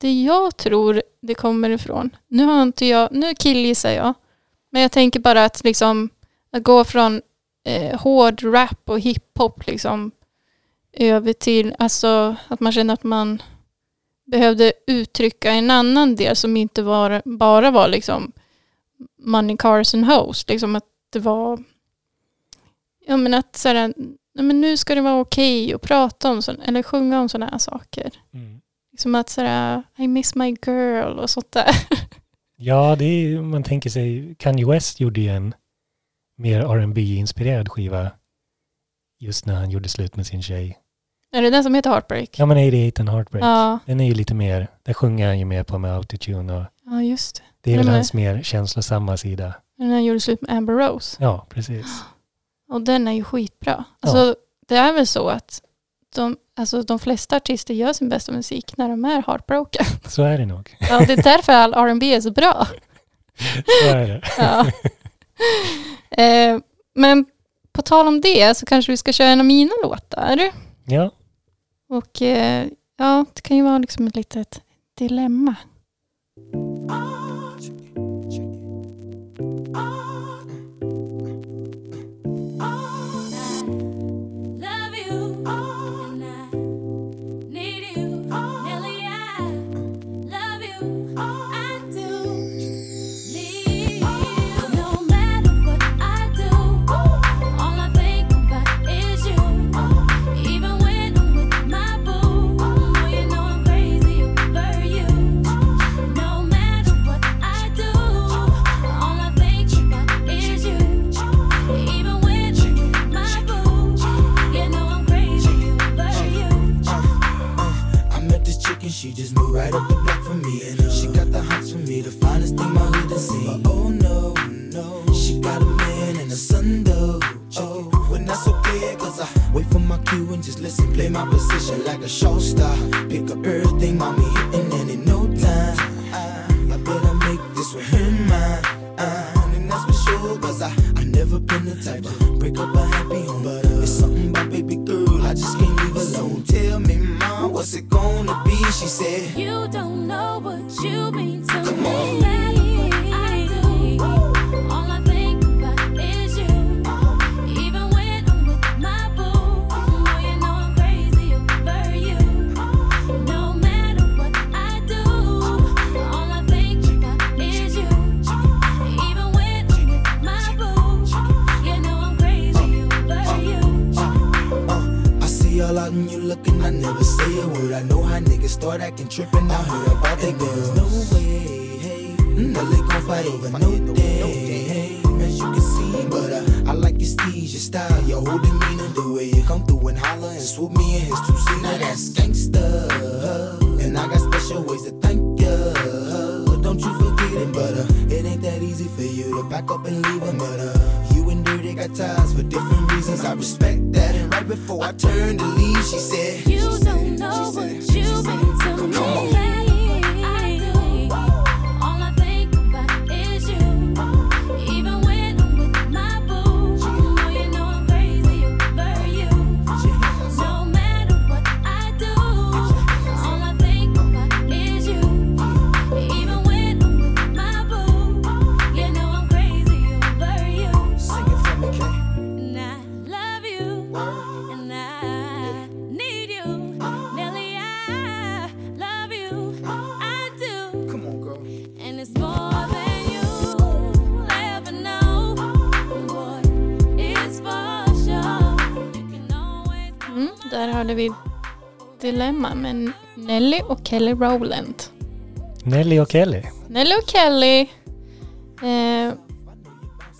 [SPEAKER 1] det jag tror det kommer ifrån, nu har inte jag, nu killgissar jag, men jag tänker bara att liksom att gå från eh, hård rap och hiphop liksom över till, alltså att man känner att man behövde uttrycka en annan del som inte var, bara var liksom money cars and hoes, liksom att det var Ja men att såhär, nej men nu ska det vara okej att prata om sån, eller sjunga om sådana här saker.
[SPEAKER 2] Mm.
[SPEAKER 1] Liksom att sådär, I miss my girl och sånt där. [LAUGHS]
[SPEAKER 2] Ja, det är, man tänker sig, Kanye West gjorde ju en mer rb inspirerad skiva just när han gjorde slut med sin tjej.
[SPEAKER 1] Är det den som heter Heartbreak?
[SPEAKER 2] Ja men 88 and Heartbreak.
[SPEAKER 1] Ja,
[SPEAKER 2] Den är ju lite mer, där sjunger han ju mer på med autotune och
[SPEAKER 1] ja just det.
[SPEAKER 2] det är väl hans mer känslosamma sida.
[SPEAKER 1] Den här gjorde slut med Amber Rose.
[SPEAKER 2] Ja, precis. [GASPS]
[SPEAKER 1] Och den är ju skitbra. Alltså det är väl så att de, alltså, de flesta artister gör sin bästa musik när de är heartbroken. [LAUGHS]
[SPEAKER 2] Så är det nog.
[SPEAKER 1] Ja, det är därför all R&B är så bra. [LAUGHS]
[SPEAKER 2] Så är det.
[SPEAKER 1] Ja. [LAUGHS] eh, men på tal om det så kanske vi ska köra en av mina låtar.
[SPEAKER 2] Ja,
[SPEAKER 1] och eh, ja, det kan ju vara liksom ett litet dilemma.
[SPEAKER 10] Ties for different reasons. I respect that. And right before I turned to leave, she said,
[SPEAKER 9] You don't know what you mean to me.
[SPEAKER 1] Där hörde vi Dilemma med Nelly och Kelly Rowland.
[SPEAKER 2] Nelly och Kelly.
[SPEAKER 1] Nelly och Kelly. Eh,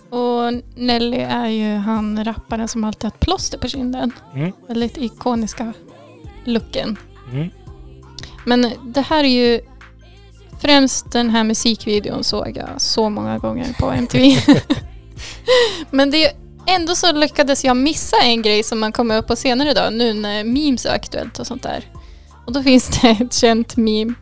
[SPEAKER 1] och Nelly är ju han rapparen som alltid har ett plåster på kinden.
[SPEAKER 2] Mm.
[SPEAKER 1] Väldigt ikoniska looken.
[SPEAKER 2] Mm.
[SPEAKER 1] Men det här är ju främst den här musikvideon såg jag så många gånger på MTV. [LAUGHS] Men det ändå så lyckades jag missa en grej som man kommer upp på senare idag nu när memes är aktuellt och sånt där. Och då finns det ett känt meme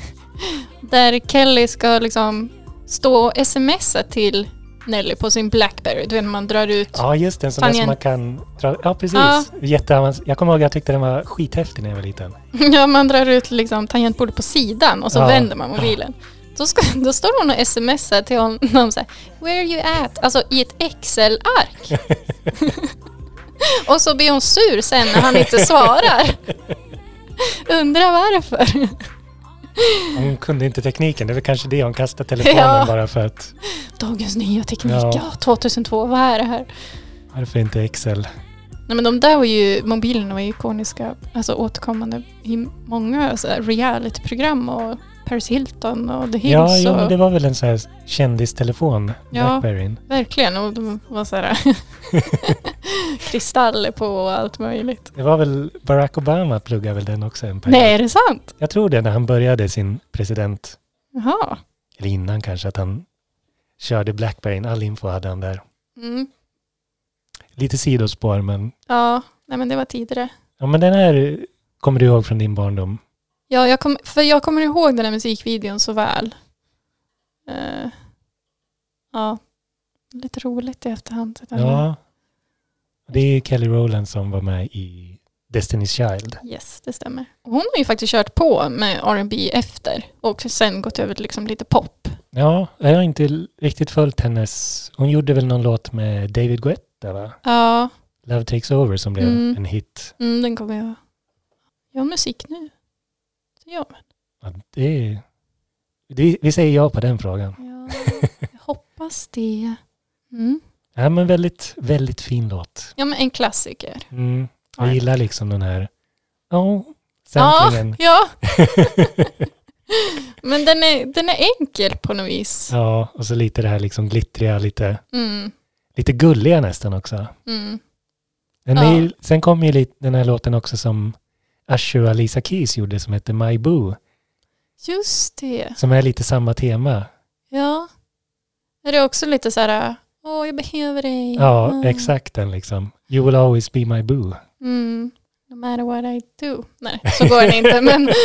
[SPEAKER 1] [LAUGHS] där Kelly ska liksom stå och smsa till Nelly på sin Blackberry. Du vet när man drar ut
[SPEAKER 2] Ja, just det. En sån där som man kan dra... Ja, precis.
[SPEAKER 1] Ja.
[SPEAKER 2] Jätteavans- Jag kommer ihåg att jag tyckte den var skithäftig när jag var liten. [LAUGHS]
[SPEAKER 1] Ja, man drar ut liksom tangentbordet på sidan och så
[SPEAKER 2] Ja.
[SPEAKER 1] vänder man mobilen. Då, ska, [LAUGHS] då står hon och smsar till honom [LAUGHS] så här, Where are you at? Alltså i ett Excel-ark. [LAUGHS] och så blir hon sur sen när han inte svarar. Undrar varför.
[SPEAKER 2] Hon kunde inte tekniken. Det är väl kanske det hon kastade telefonen
[SPEAKER 1] Ja.
[SPEAKER 2] bara för att...
[SPEAKER 1] Dagens nya teknik,
[SPEAKER 2] Ja.
[SPEAKER 1] ja. 2002, vad är det här?
[SPEAKER 2] Varför inte Excel?
[SPEAKER 1] Nej men de där var ju, mobilerna var ju ikoniska, alltså återkommande i många realityprogram och Paris Hilton och The Hills.
[SPEAKER 2] Ja,
[SPEAKER 1] och,
[SPEAKER 2] men det var väl en sån här kändistelefon,
[SPEAKER 1] Ja.
[SPEAKER 2] Blackberryn.
[SPEAKER 1] Verkligen, och de var så här [LAUGHS] kristaller på och allt möjligt.
[SPEAKER 2] Det var väl Barack Obama pluggade väl den också en period.
[SPEAKER 1] Nej, är det sant?
[SPEAKER 2] Jag tror det när han började sin president,
[SPEAKER 1] Jaha.
[SPEAKER 2] eller innan kanske, att han körde Blackberryn. All info hade han där.
[SPEAKER 1] Mm.
[SPEAKER 2] Lite sidospår, men...
[SPEAKER 1] Ja, nej men det var tidigare.
[SPEAKER 2] Ja, men den här kommer du ihåg från din barndom?
[SPEAKER 1] Ja, jag kom, för jag kommer ihåg den här musikvideon så väl. Eh, ja, lite roligt i efterhand.
[SPEAKER 2] Ja. Det är Kelly Rowland som var med i Destiny's Child.
[SPEAKER 1] Yes, det stämmer. Hon har ju faktiskt kört på med R&B efter och sen gått över till liksom lite pop.
[SPEAKER 2] Ja, jag har inte riktigt följt hennes... Hon gjorde väl någon låt med David Guetta, va?
[SPEAKER 1] Ja,
[SPEAKER 2] Love takes over som blev
[SPEAKER 1] Mm.
[SPEAKER 2] en hit.
[SPEAKER 1] mm, den kommer jag... Jag har musik nu. Gör man.
[SPEAKER 2] Ja, det är, det, vi säger ja på den frågan.
[SPEAKER 1] Ja, [LAUGHS] jag hoppas det. Mm.
[SPEAKER 2] Ja, men väldigt, väldigt fin låt.
[SPEAKER 1] Ja, men en klassiker.
[SPEAKER 2] Mm. Jag
[SPEAKER 1] Ja.
[SPEAKER 2] gillar liksom den här... Ja,
[SPEAKER 1] Ja,
[SPEAKER 2] samplingen.
[SPEAKER 1] ja. [LAUGHS] men den är, den är enkel på något vis.
[SPEAKER 2] Ja, och så lite det här liksom glittriga, lite,
[SPEAKER 1] Mm,
[SPEAKER 2] lite gulliga nästan också.
[SPEAKER 1] mm.
[SPEAKER 2] Den
[SPEAKER 1] Ja.
[SPEAKER 2] är, sen kom ju den här låten också som Usher och Alicia Keys gjorde som heter My Boo.
[SPEAKER 1] Just det.
[SPEAKER 2] som är lite samma tema.
[SPEAKER 1] Ja. Är det också lite så här, åh jag behöver dig.
[SPEAKER 2] Ja,
[SPEAKER 1] Mm.
[SPEAKER 2] exakt den liksom. You will always be my boo.
[SPEAKER 1] Mm. No matter what I do. Nej, så går den inte men. [LAUGHS]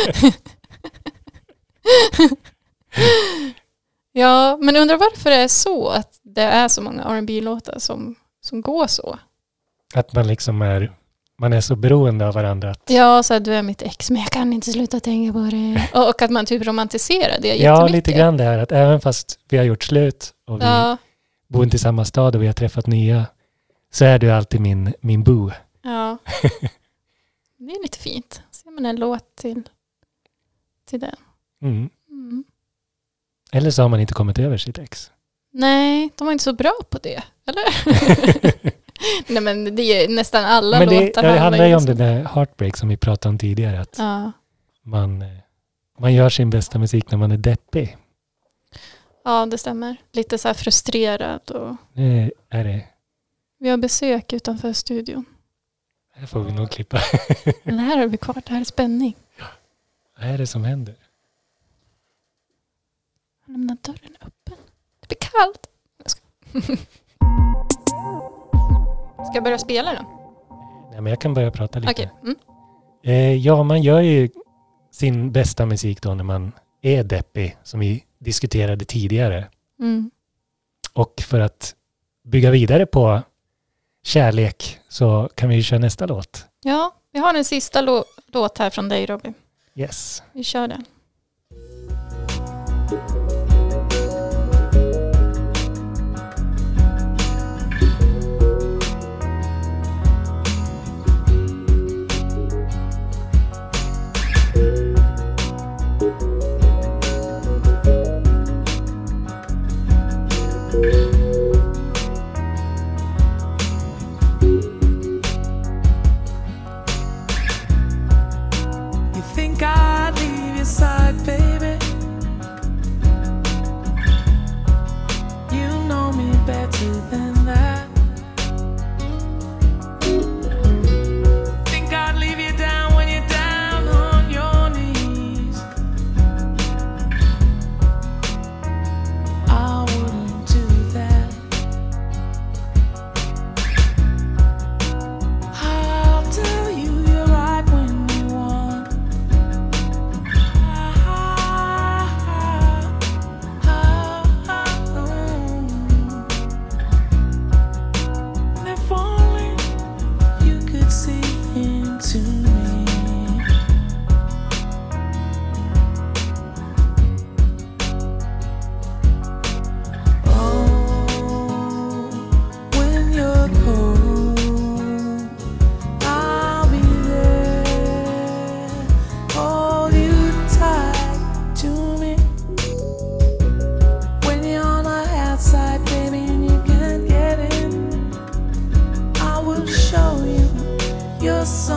[SPEAKER 1] ja, men undrar varför det är så att det är så många rb låtar som, som går så.
[SPEAKER 2] Att man liksom är, man är så beroende av varandra. Att,
[SPEAKER 1] Ja, så du är mitt ex men jag kan inte sluta tänka på det. Och, [LAUGHS] och att man typ romantiserar det
[SPEAKER 2] ja,
[SPEAKER 1] jättemycket.
[SPEAKER 2] lite grann det här att även fast vi har gjort slut och vi
[SPEAKER 1] Ja,
[SPEAKER 2] bor inte i samma stad och vi har träffat nya så är du alltid min, min boo.
[SPEAKER 1] ja. [LAUGHS] Det är lite fint. Ser man en låt till, till den.
[SPEAKER 2] Mm.
[SPEAKER 1] Mm.
[SPEAKER 2] Eller så har man inte kommit över sitt ex.
[SPEAKER 1] Nej, de var inte så bra på det. Eller? [LAUGHS] [LAUGHS] Nej men det är nästan alla
[SPEAKER 2] Men det,
[SPEAKER 1] låtar
[SPEAKER 2] det handlar ju om den där heartbreak som vi pratade om tidigare. Att
[SPEAKER 1] Ja.
[SPEAKER 2] man, eh, man gör sin bästa musik när man är deppig.
[SPEAKER 1] ja, det stämmer. Lite så här frustrerad och
[SPEAKER 2] Nu är det,
[SPEAKER 1] vi har besök utanför studion.
[SPEAKER 2] här får vi nog klippa. [LAUGHS]
[SPEAKER 1] Men här är vi kvar, det här är spänning.
[SPEAKER 2] Vad är det som händer?
[SPEAKER 1] Lämna dörren öppen. Det blir kallt. [LAUGHS] Ska... jag börja spela då?
[SPEAKER 2] Nej, men jag kan börja prata lite.
[SPEAKER 1] Okej. Mm.
[SPEAKER 2] Eh, ja, man gör ju sin bästa musik då när man är deppig, som vi diskuterade tidigare.
[SPEAKER 1] Mm.
[SPEAKER 2] Och för att bygga vidare på kärlek så kan vi ju köra nästa låt.
[SPEAKER 1] Ja, vi har en sista lå- låt här från dig Robin.
[SPEAKER 2] Yes.
[SPEAKER 1] Vi kör den.
[SPEAKER 2] coração.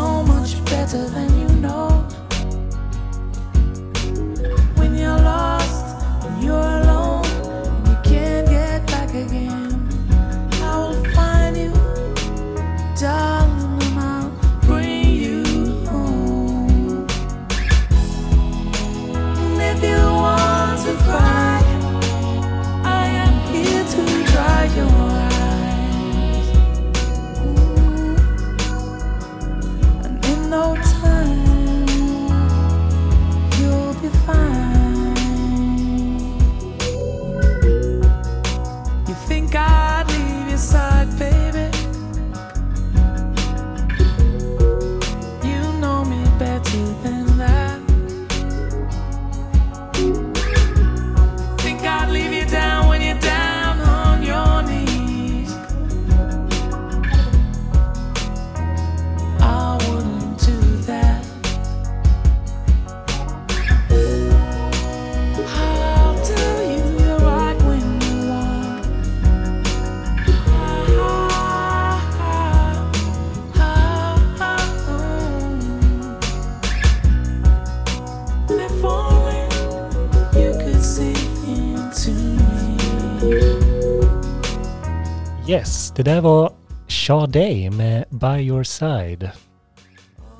[SPEAKER 2] Det där var Sade med By Your Side.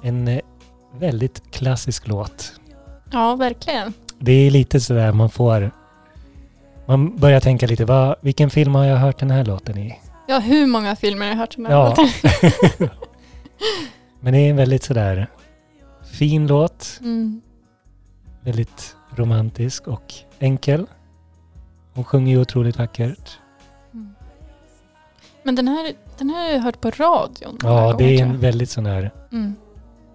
[SPEAKER 2] En eh, väldigt klassisk låt.
[SPEAKER 1] Ja, verkligen.
[SPEAKER 2] Det är lite sådär man får... Man börjar tänka lite, vad, vilken film har jag hört den här låten i?
[SPEAKER 1] Ja, hur många filmer har jag hört den här
[SPEAKER 2] Ja.
[SPEAKER 1] låten? [LAUGHS]
[SPEAKER 2] Men det är en väldigt sådär fin låt.
[SPEAKER 1] Mm.
[SPEAKER 2] Väldigt romantisk och enkel. Hon sjunger ju otroligt vackert.
[SPEAKER 1] Men den här, den här har jag hört på radion.
[SPEAKER 2] Ja, det är en väldigt sån här
[SPEAKER 1] Mm.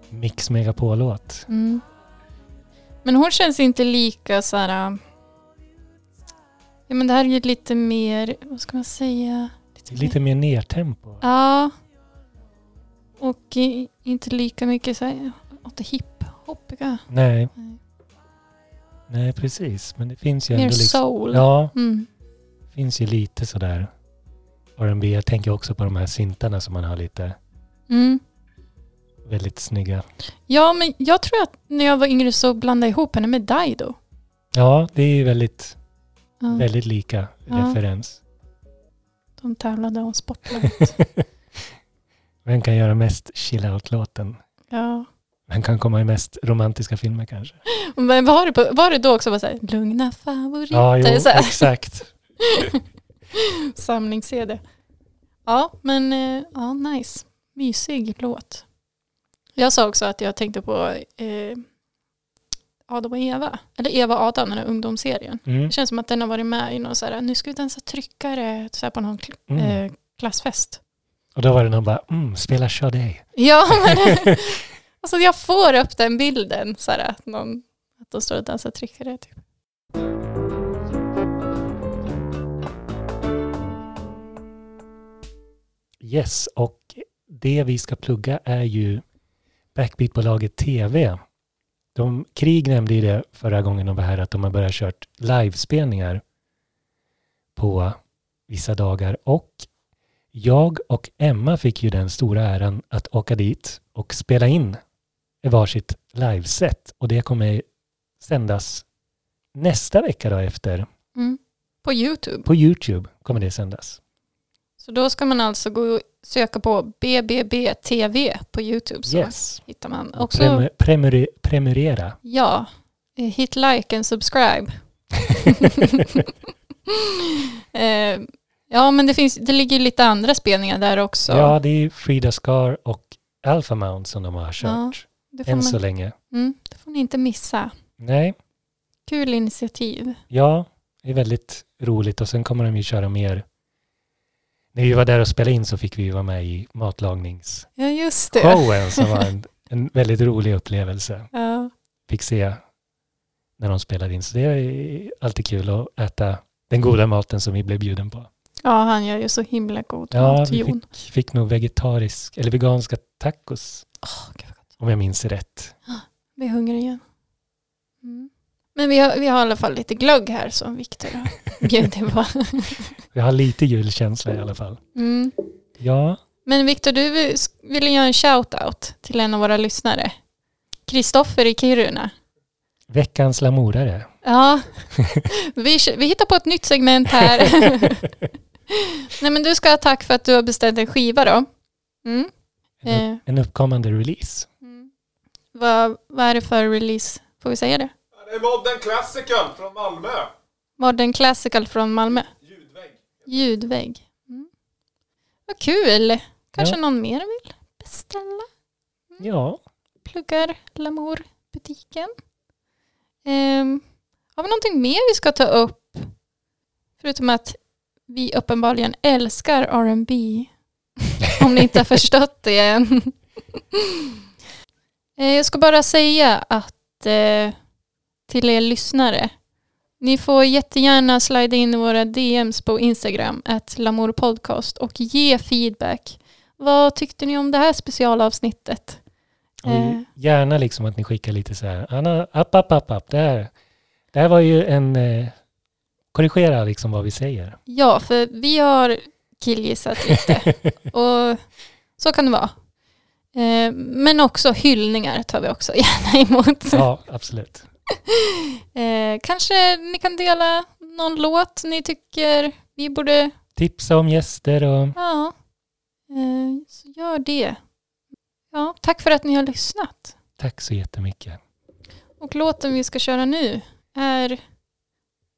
[SPEAKER 2] Mix Megapol-låt.
[SPEAKER 1] Mm. Men hon känns inte lika så här... äh, Ja, men det här är ju lite mer, vad ska man säga?
[SPEAKER 2] Är lite mer nertempo.
[SPEAKER 1] Ja. Och inte lika mycket så här, åt det hiphoppiga.
[SPEAKER 2] Nej.
[SPEAKER 1] Nej.
[SPEAKER 2] Nej, precis. Men det finns ju
[SPEAKER 1] Mer
[SPEAKER 2] ändå liksom...
[SPEAKER 1] soul.
[SPEAKER 2] Ja,
[SPEAKER 1] Mm.
[SPEAKER 2] finns ju lite sådär R&B. Jag tänker också på de här syntarna som man har lite
[SPEAKER 1] Mm.
[SPEAKER 2] väldigt snygga.
[SPEAKER 1] Ja, men jag tror att när jag var yngre så blandade jag ihop henne med Dido.
[SPEAKER 2] Ja, det är väldigt,
[SPEAKER 1] Ja.
[SPEAKER 2] väldigt lika
[SPEAKER 1] Ja.
[SPEAKER 2] referens.
[SPEAKER 1] De tävlade om Spotlight. [LAUGHS]
[SPEAKER 2] Vem kan göra mest chill-out-låten?
[SPEAKER 1] ja.
[SPEAKER 2] Vem kan komma i mest romantiska filmer kanske?
[SPEAKER 1] Men var det, på, var det då också bara så här, lugna favoriter?
[SPEAKER 2] Ja, jo, exakt. [LAUGHS] [LAUGHS]
[SPEAKER 1] Samlings-CD. Ja, men eh, ja, nice. Mysig låt. Jag sa också att jag tänkte på eh, Adam och Eva. Eller Eva och Adam, den här ungdomsserien.
[SPEAKER 2] Mm.
[SPEAKER 1] Det känns som att den har varit med i någon så här, nu ska vi dansa tryckare så här på någon kl-
[SPEAKER 2] Mm.
[SPEAKER 1] eh, klassfest.
[SPEAKER 2] Och då var det någon bara, mm, spela Sade.
[SPEAKER 1] Ja, [LAUGHS] men [LAUGHS] alltså jag får upp den bilden så här, att, någon, att de står och dansar tryckare. Typ.
[SPEAKER 2] Yes, och det vi ska plugga är ju Backbeat-bolaget TV. De, Krig nämnde ju det förra gången de var här, att de har börjat kört livespelningar på vissa dagar. Och jag och Emma fick ju den stora äran att åka dit och spela in varsitt liveset. Och det kommer sändas nästa vecka då efter.
[SPEAKER 1] Mm. På YouTube.
[SPEAKER 2] På YouTube kommer det sändas.
[SPEAKER 1] Så då ska man alltså gå och söka på BBB TV på YouTube så
[SPEAKER 2] Yes.
[SPEAKER 1] hittar man. Också,
[SPEAKER 2] prem- prenumerera.
[SPEAKER 1] ja, eh, hit like and subscribe. [LAUGHS] eh, ja, men det, finns, det ligger lite andra spelningar där också.
[SPEAKER 2] Ja, det är Frida Scar och Alpha Mount som de har kört.
[SPEAKER 1] det, får
[SPEAKER 2] Än så
[SPEAKER 1] man,
[SPEAKER 2] länge.
[SPEAKER 1] mm, det får ni inte missa.
[SPEAKER 2] Nej,
[SPEAKER 1] Kul initiativ.
[SPEAKER 2] ja, det är väldigt roligt och sen kommer de ju köra mer. När vi var där och spelade in så fick vi vara med i matlagningsshowen
[SPEAKER 1] Ja,
[SPEAKER 2] som var en, en väldigt rolig upplevelse.
[SPEAKER 1] Ja.
[SPEAKER 2] Fick se när de spelade in. Så det är alltid kul att äta den goda maten som vi blev bjuden på.
[SPEAKER 1] ja, han gör ju så himla god
[SPEAKER 2] Ja,
[SPEAKER 1] mat,
[SPEAKER 2] vi
[SPEAKER 1] Jon.
[SPEAKER 2] fick, fick nog vegetarisk eller veganska tacos. Om jag minns rätt.
[SPEAKER 1] Vi är hungriga igen. Mm. Men vi har, vi har i alla fall lite glögg här som Viktor har [LAUGHS] bjudit på.
[SPEAKER 2] Jag har lite julkänsla i alla fall.
[SPEAKER 1] Mm.
[SPEAKER 2] Ja,
[SPEAKER 1] Men Viktor, du vill- ville göra en shout-out till en av våra lyssnare. Kristoffer i Kiruna.
[SPEAKER 2] veckans lamorare.
[SPEAKER 1] Ja, vi, vi hittar på ett nytt segment här. [LAUGHS] Nej men du ska ha tack för att du har beställt en skiva då. Mm.
[SPEAKER 2] En,
[SPEAKER 1] Eh,
[SPEAKER 2] upp, en uppkommande release.
[SPEAKER 1] vad, vad är det för release? Får vi säga det?
[SPEAKER 11] Modern Classical från Malmö.
[SPEAKER 1] Modern Classical från Malmö.
[SPEAKER 11] Ljudvägg.
[SPEAKER 1] Ljudvägg. Mm. Vad kul! Kanske
[SPEAKER 2] Ja.
[SPEAKER 1] någon mer vill beställa?
[SPEAKER 2] Ja,
[SPEAKER 1] Pluggar Lamour-butiken. Ehm, har vi någonting mer vi ska ta upp? Förutom att vi uppenbarligen älskar R&B. Om ni inte har [LAUGHS] förstått det än. Eh, Jag ska bara säga att eh, till er lyssnare. Ni får jättegärna slida in i våra DMs på Instagram, att Podcast och ge feedback. Vad tyckte ni om det här specialavsnittet?
[SPEAKER 2] och
[SPEAKER 1] Eh.
[SPEAKER 2] gärna liksom att ni skickar lite så här, Anna, app, app, app, app. Det här, det här var ju en, eh, korrigera liksom vad vi säger.
[SPEAKER 1] Ja, för vi har killgissat lite. [LAUGHS] och så kan det vara. Eh, men också hyllningar tar vi också gärna [LAUGHS] emot.
[SPEAKER 2] Ja, absolut. [LAUGHS]
[SPEAKER 1] Eh, kanske ni kan dela någon låt ni tycker vi borde...
[SPEAKER 2] Tipsa om gäster och
[SPEAKER 1] Ja, eh, så gör det. Ja, tack för att ni har lyssnat.
[SPEAKER 2] tack så jättemycket.
[SPEAKER 1] Och låten vi ska köra nu, är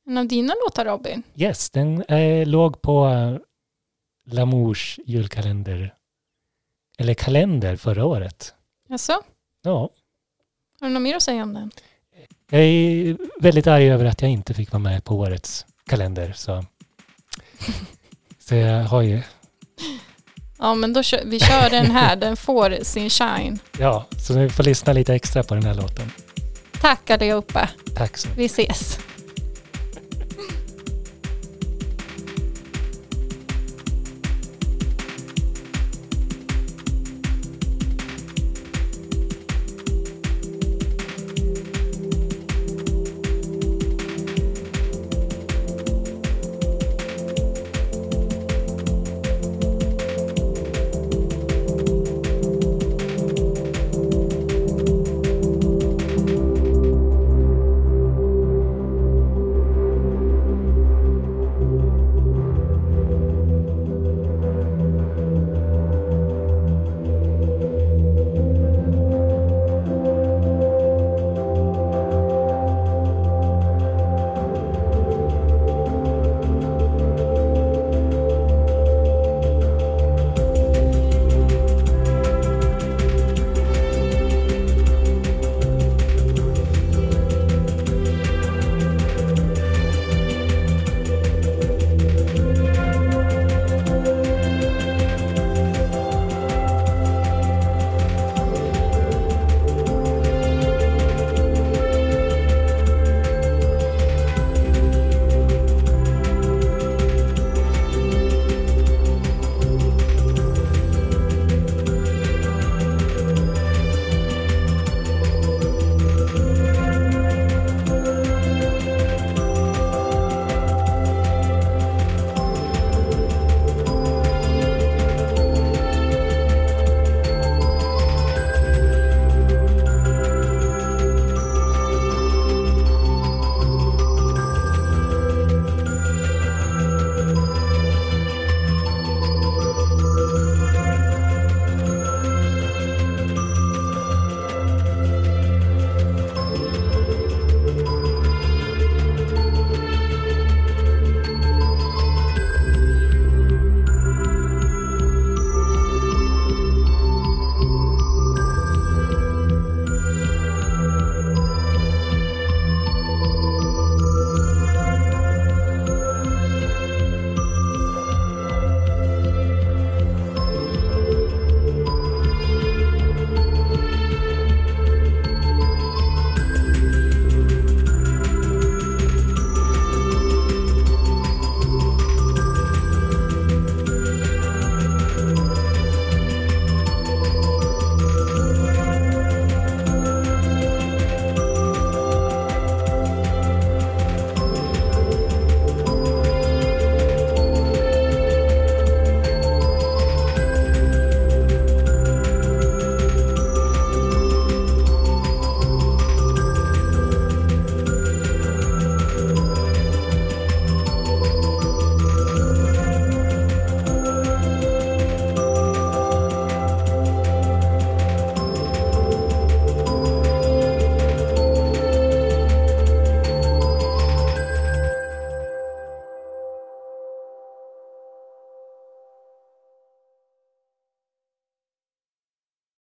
[SPEAKER 1] en av dina låtar Robin.
[SPEAKER 2] Yes, den eh, låg på eh, Lamours julkalender. Eller kalender förra året.
[SPEAKER 1] Jaså?
[SPEAKER 2] Ja,
[SPEAKER 1] Har du något mer att säga om den?
[SPEAKER 2] Jag är väldigt arg över att jag inte fick vara med på årets kalender. Så, så jag har ju,
[SPEAKER 1] Ja men då kör, vi kör den här, [LAUGHS] den får sin shine.
[SPEAKER 2] ja, så ni får lyssna lite extra på den här låten.
[SPEAKER 1] Tack allihopa,
[SPEAKER 2] Tack så mycket.
[SPEAKER 1] vi ses.